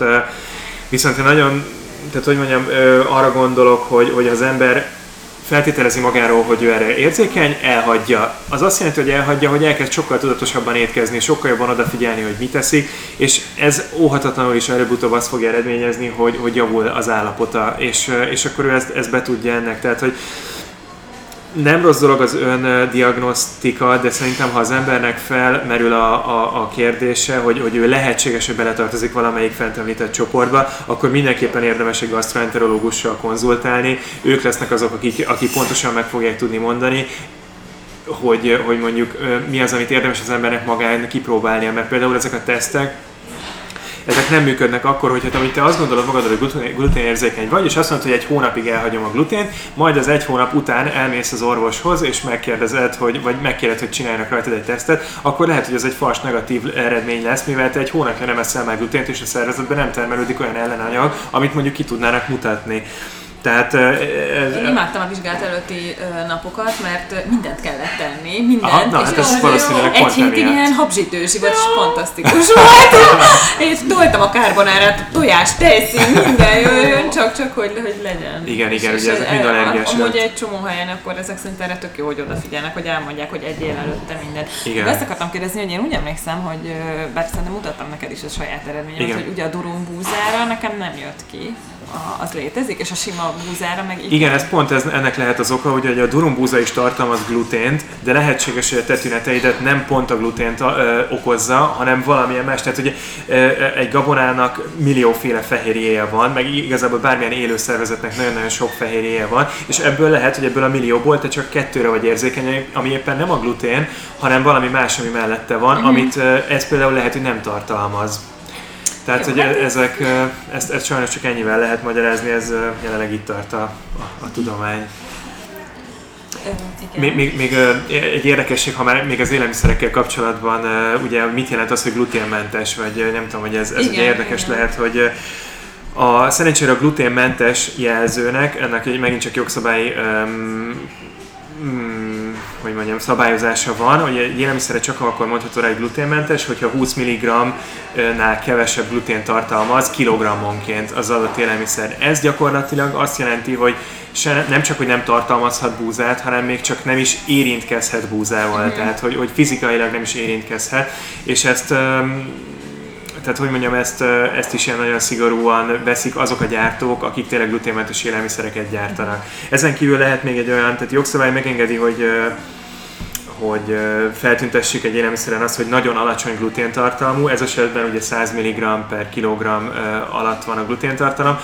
viszont én nagyon, tehát hogy mondjam, arra gondolok, hogy, hogy az ember feltételezi magáról, hogy ő erre érzékeny, elhagyja. Az azt jelenti, hogy elhagyja, hogy elkezd sokkal tudatosabban étkezni, sokkal jobban odafigyelni, hogy mit teszik, és ez óhatatlanul is előbb-utóbb azt fogja eredményezni, hogy, hogy javul az állapota, és, és akkor ő ezt, ezt be tudja ennek. Tehát, hogy nem rossz dolog az ön diagnosztika, de szerintem ha az embernek felmerül a, a, a kérdése, hogy, hogy ő lehetséges, hogy beletartozik valamelyik fent említett csoportba, akkor mindenképpen érdemes egy gastroenterológussal konzultálni. Ők lesznek azok, akik, akik pontosan meg fogják tudni mondani, hogy, hogy mondjuk mi az, amit érdemes az embernek magán kipróbálnia, mert például ezek a tesztek, ezek nem működnek akkor, hogyha te, te azt gondolod magadról, hogy glutén, érzékeny vagy, és azt mondod, hogy egy hónapig elhagyom a glutént, majd az egy hónap után elmész az orvoshoz, és megkérdezed, hogy, vagy megkérdezed, hogy csináljanak rajtad egy tesztet, akkor lehet, hogy ez egy fals negatív eredmény lesz, mivel te egy hónapja nem eszel meg glutént, és a szervezetben nem termelődik olyan ellenanyag, amit mondjuk ki tudnának mutatni. Tehát, ez, Én imádtam a vizsgálat előtti napokat, mert mindent kellett tenni, mindent. Aha, na, hát ez valószínűleg Egy hétig ilyen habzsítősi volt, és fantasztikus volt. Én toltam a karbonárát, tojás, tejszín, minden jöjjön, csak, csak hogy, hogy legyen. Igen, igen, ugye ezek mind allergiás. Amúgy egy csomó helyen akkor ezek szerint erre tök jó, hogy odafigyelnek, hogy elmondják, hogy egyél előtte mindent. Igen. De ezt akartam kérdezni, hogy én úgy emlékszem, hogy bár szerintem mutattam neked is a saját eredményemet, hogy ugye a durumbúzára nekem nem jött ki az létezik, és a sima búzára meg igen. Igen, ez pont ez, ennek lehet az oka, hogy a durumbúza is tartalmaz glutént, de lehetséges, hogy a tetüneteidet nem pont a glutént ö, okozza, hanem valamilyen más. Tehát ugye egy gabonának millióféle fehérjéje van, meg igazából bármilyen élő szervezetnek nagyon-nagyon sok fehérjéje van, és ebből lehet, hogy ebből a millióból te csak kettőre vagy érzékeny, ami éppen nem a glutén, hanem valami más, ami mellette van, mm-hmm. amit ez például lehet, hogy nem tartalmaz. Tehát, Jó, hogy hát ezek, ezt, ezt sajnos csak ennyivel lehet magyarázni, ez jelenleg itt tart a, a, a tudomány. Még, még, még egy érdekesség, ha már még az élelmiszerekkel kapcsolatban, ugye mit jelent az, hogy gluténmentes, vagy nem tudom, hogy ez, ez igen, ugye érdekes igen. lehet, hogy a, szerencsére a gluténmentes jelzőnek, ennek megint csak jogszabályi um, um, hogy mondjam, szabályozása van, hogy egy élelmiszerre csak akkor mondható rá, hogy gluténmentes, hogyha 20 mg-nál kevesebb glutén tartalmaz kilogrammonként az adott élelmiszer. Ez gyakorlatilag azt jelenti, hogy se, nem csak, hogy nem tartalmazhat búzát, hanem még csak nem is érintkezhet búzával, mm. tehát hogy, hogy fizikailag nem is érintkezhet, és ezt um, tehát hogy mondjam, ezt, ezt is ilyen nagyon szigorúan veszik azok a gyártók, akik tényleg gluténmentes élelmiszereket gyártanak. Ezen kívül lehet még egy olyan, tehát jogszabály megengedi, hogy hogy feltüntessük egy élelmiszeren azt, hogy nagyon alacsony gluténtartalmú, ez esetben ugye 100 mg per kilogramm alatt van a gluténtartalom.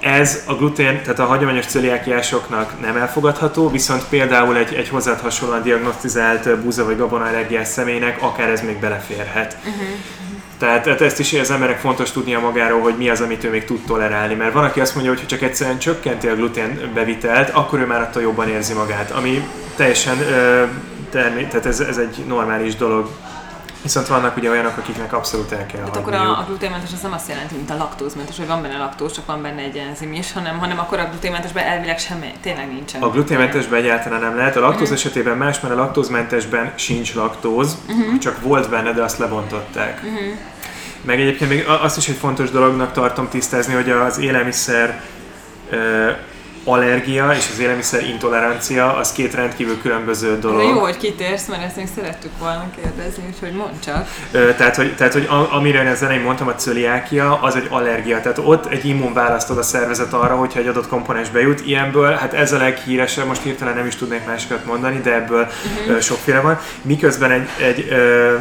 Ez a glutén, tehát a hagyományos celiákiásoknak nem elfogadható, viszont például egy, egy hozzád hasonlóan diagnosztizált búza vagy gabona allergiás személynek akár ez még beleférhet. Uh-huh. Tehát, tehát ezt is az emberek fontos tudnia magáról, hogy mi az, amit ő még tud tolerálni. Mert van, aki azt mondja, hogy ha csak egyszerűen csökkenti a glutén bevitelt, akkor ő már attól jobban érzi magát. Ami teljesen ö, termé- tehát ez, ez egy normális dolog. Viszont vannak ugye olyanok, akiknek abszolút el kell Hát akkor a, a gluténmentes az nem azt jelenti, mint a laktózmentes, hogy van benne laktóz, csak van benne egy enzim is, hanem, hanem akkor a gluténmentesben elvileg semmi, tényleg nincsen. A gluténmentesben egyáltalán nem lehet. A laktóz Mhm. esetében más, mert a laktózmentesben sincs laktóz, Mhm. csak volt benne, de azt lebontották. Meg egyébként még azt is egy fontos dolognak tartom tisztázni, hogy az élelmiszer allergia és az élelmiszer intolerancia az két rendkívül különböző De dolog. jó, hogy kitérsz, mert ezt még szerettük volna kérdezni, úgyhogy mondd csak. Ö, tehát, hogy, tehát, hogy a- amiről én az elején mondtam, a cöliákia, az egy allergia. Tehát ott egy immunválaszt ad a szervezet arra, hogyha egy adott komponens bejut. Ilyenből, hát ez a leghíresebb, most hirtelen nem is tudnék másokat mondani, de ebből ö, sokféle van. Miközben egy, egy ö,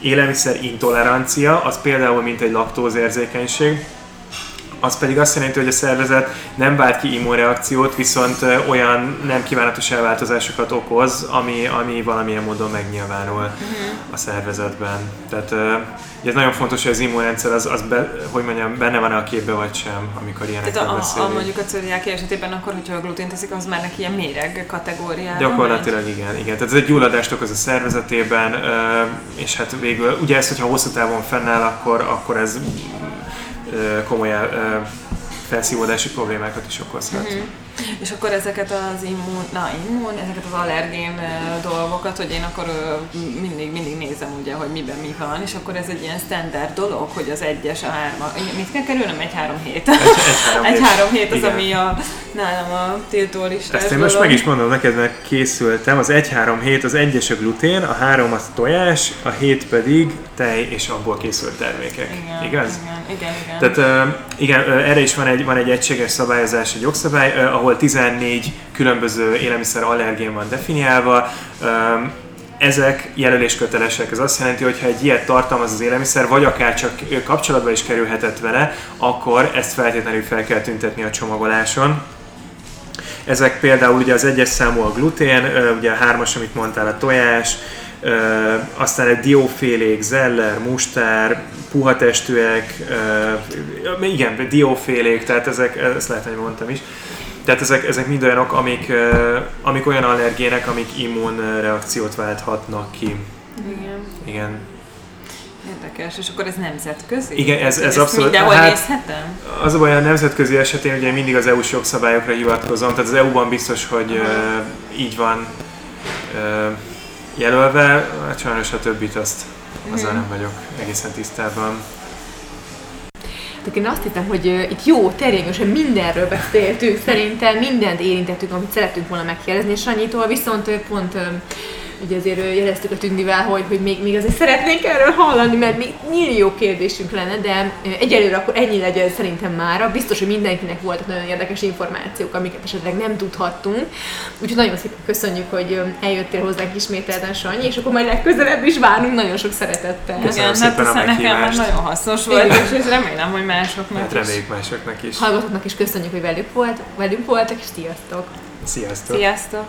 élelmiszer intolerancia, az például mint egy laktózérzékenység, az pedig azt jelenti, hogy a szervezet nem vált ki immunreakciót, viszont olyan nem kívánatos elváltozásokat okoz, ami, ami valamilyen módon megnyilvánul a szervezetben. Tehát ez nagyon fontos, hogy az immunrendszer az, az be, hogy mondjam, benne van a képbe vagy sem, amikor ilyenekről Tehát a, a, mondjuk a cöliáki esetében akkor, hogyha a glutén teszik, az már neki ilyen méreg kategóriában Gyakorlatilag igen, igen. Tehát ez egy gyulladást okoz a szervezetében, és hát végül, ugye ez, hogyha hosszú távon fennáll, akkor, akkor ez komoly felszívódási problémákat is okozhat. Mhm. És akkor ezeket az immun, na immun, ezeket az allergén dolgokat, hogy én akkor mindig, mindig nézem ugye, hogy miben mi van, és akkor ez egy ilyen standard dolog, hogy az egyes, a hárma, mit kell kerülnöm? Egy-három hét. egy-három hét. Egy-három hét az, Igen. ami a, nálam a tiltó listás Ezt én most meg is mondom neked, mert készültem. Az 1-3 hét az egyes a glutén, a 3 az tojás, a 7 pedig tej és abból készült termékek. Igen, Igaz? Igen, igen, igen. Tehát igen, erre is van egy, van egy egységes szabályozás, egy jogszabály, ö, ahol 14 különböző élelmiszer allergén van definiálva. Ezek jelöléskötelesek. Ez azt jelenti, hogy ha egy ilyet tartalmaz az élelmiszer, vagy akár csak kapcsolatba is kerülhetett vele, akkor ezt feltétlenül fel kell tüntetni a csomagoláson. Ezek például ugye az egyes számú a glutén, ugye a hármas, amit mondtál, a tojás, aztán egy diófélék, zeller, mustár, puha testűek, igen, diófélék, tehát ezek, ezt lehet, hogy mondtam is. Tehát ezek, ezek mind olyanok, amik, amik olyan allergének, amik immunreakciót válthatnak ki. igen. Igen. Érdekes, és akkor ez nemzetközi? Igen, ez- ez Ezt abszolút- Mindenhol hát- nézhetem? Az a baj, a nemzetközi esetén ugye mindig az EU-s jogszabályokra hivatkozom, tehát az EU-ban biztos, hogy ö, így van ö, jelölve, hát sajnos a többit azt azzal nem vagyok egészen tisztában. Tehát én azt hittem, hogy itt jó, terjengősen mindenről beszéltünk, szerintem mindent érintettük, amit szerettünk volna megkérdezni, és Sanyitól viszont pont ugye azért jeleztük a Tündivel, hogy, hogy még, még azért szeretnénk erről hallani, mert még millió kérdésünk lenne, de egyelőre akkor ennyi legyen szerintem mára. Biztos, hogy mindenkinek voltak nagyon érdekes információk, amiket esetleg nem tudhattunk. Úgyhogy nagyon szépen köszönjük, hogy eljöttél hozzánk ismételten, Sanyi, és akkor majd legközelebb is várunk nagyon sok szeretettel. Köszönöm Igen, hát szépen a aztán nekem már meghívást. nagyon hasznos volt, Igen. és, remélem, hogy másoknak Hát is. reméljük másoknak is. Hallgatóknak is köszönjük, hogy velük, volt, velünk voltak, és sziasztok! Sziasztok! Sziasztok!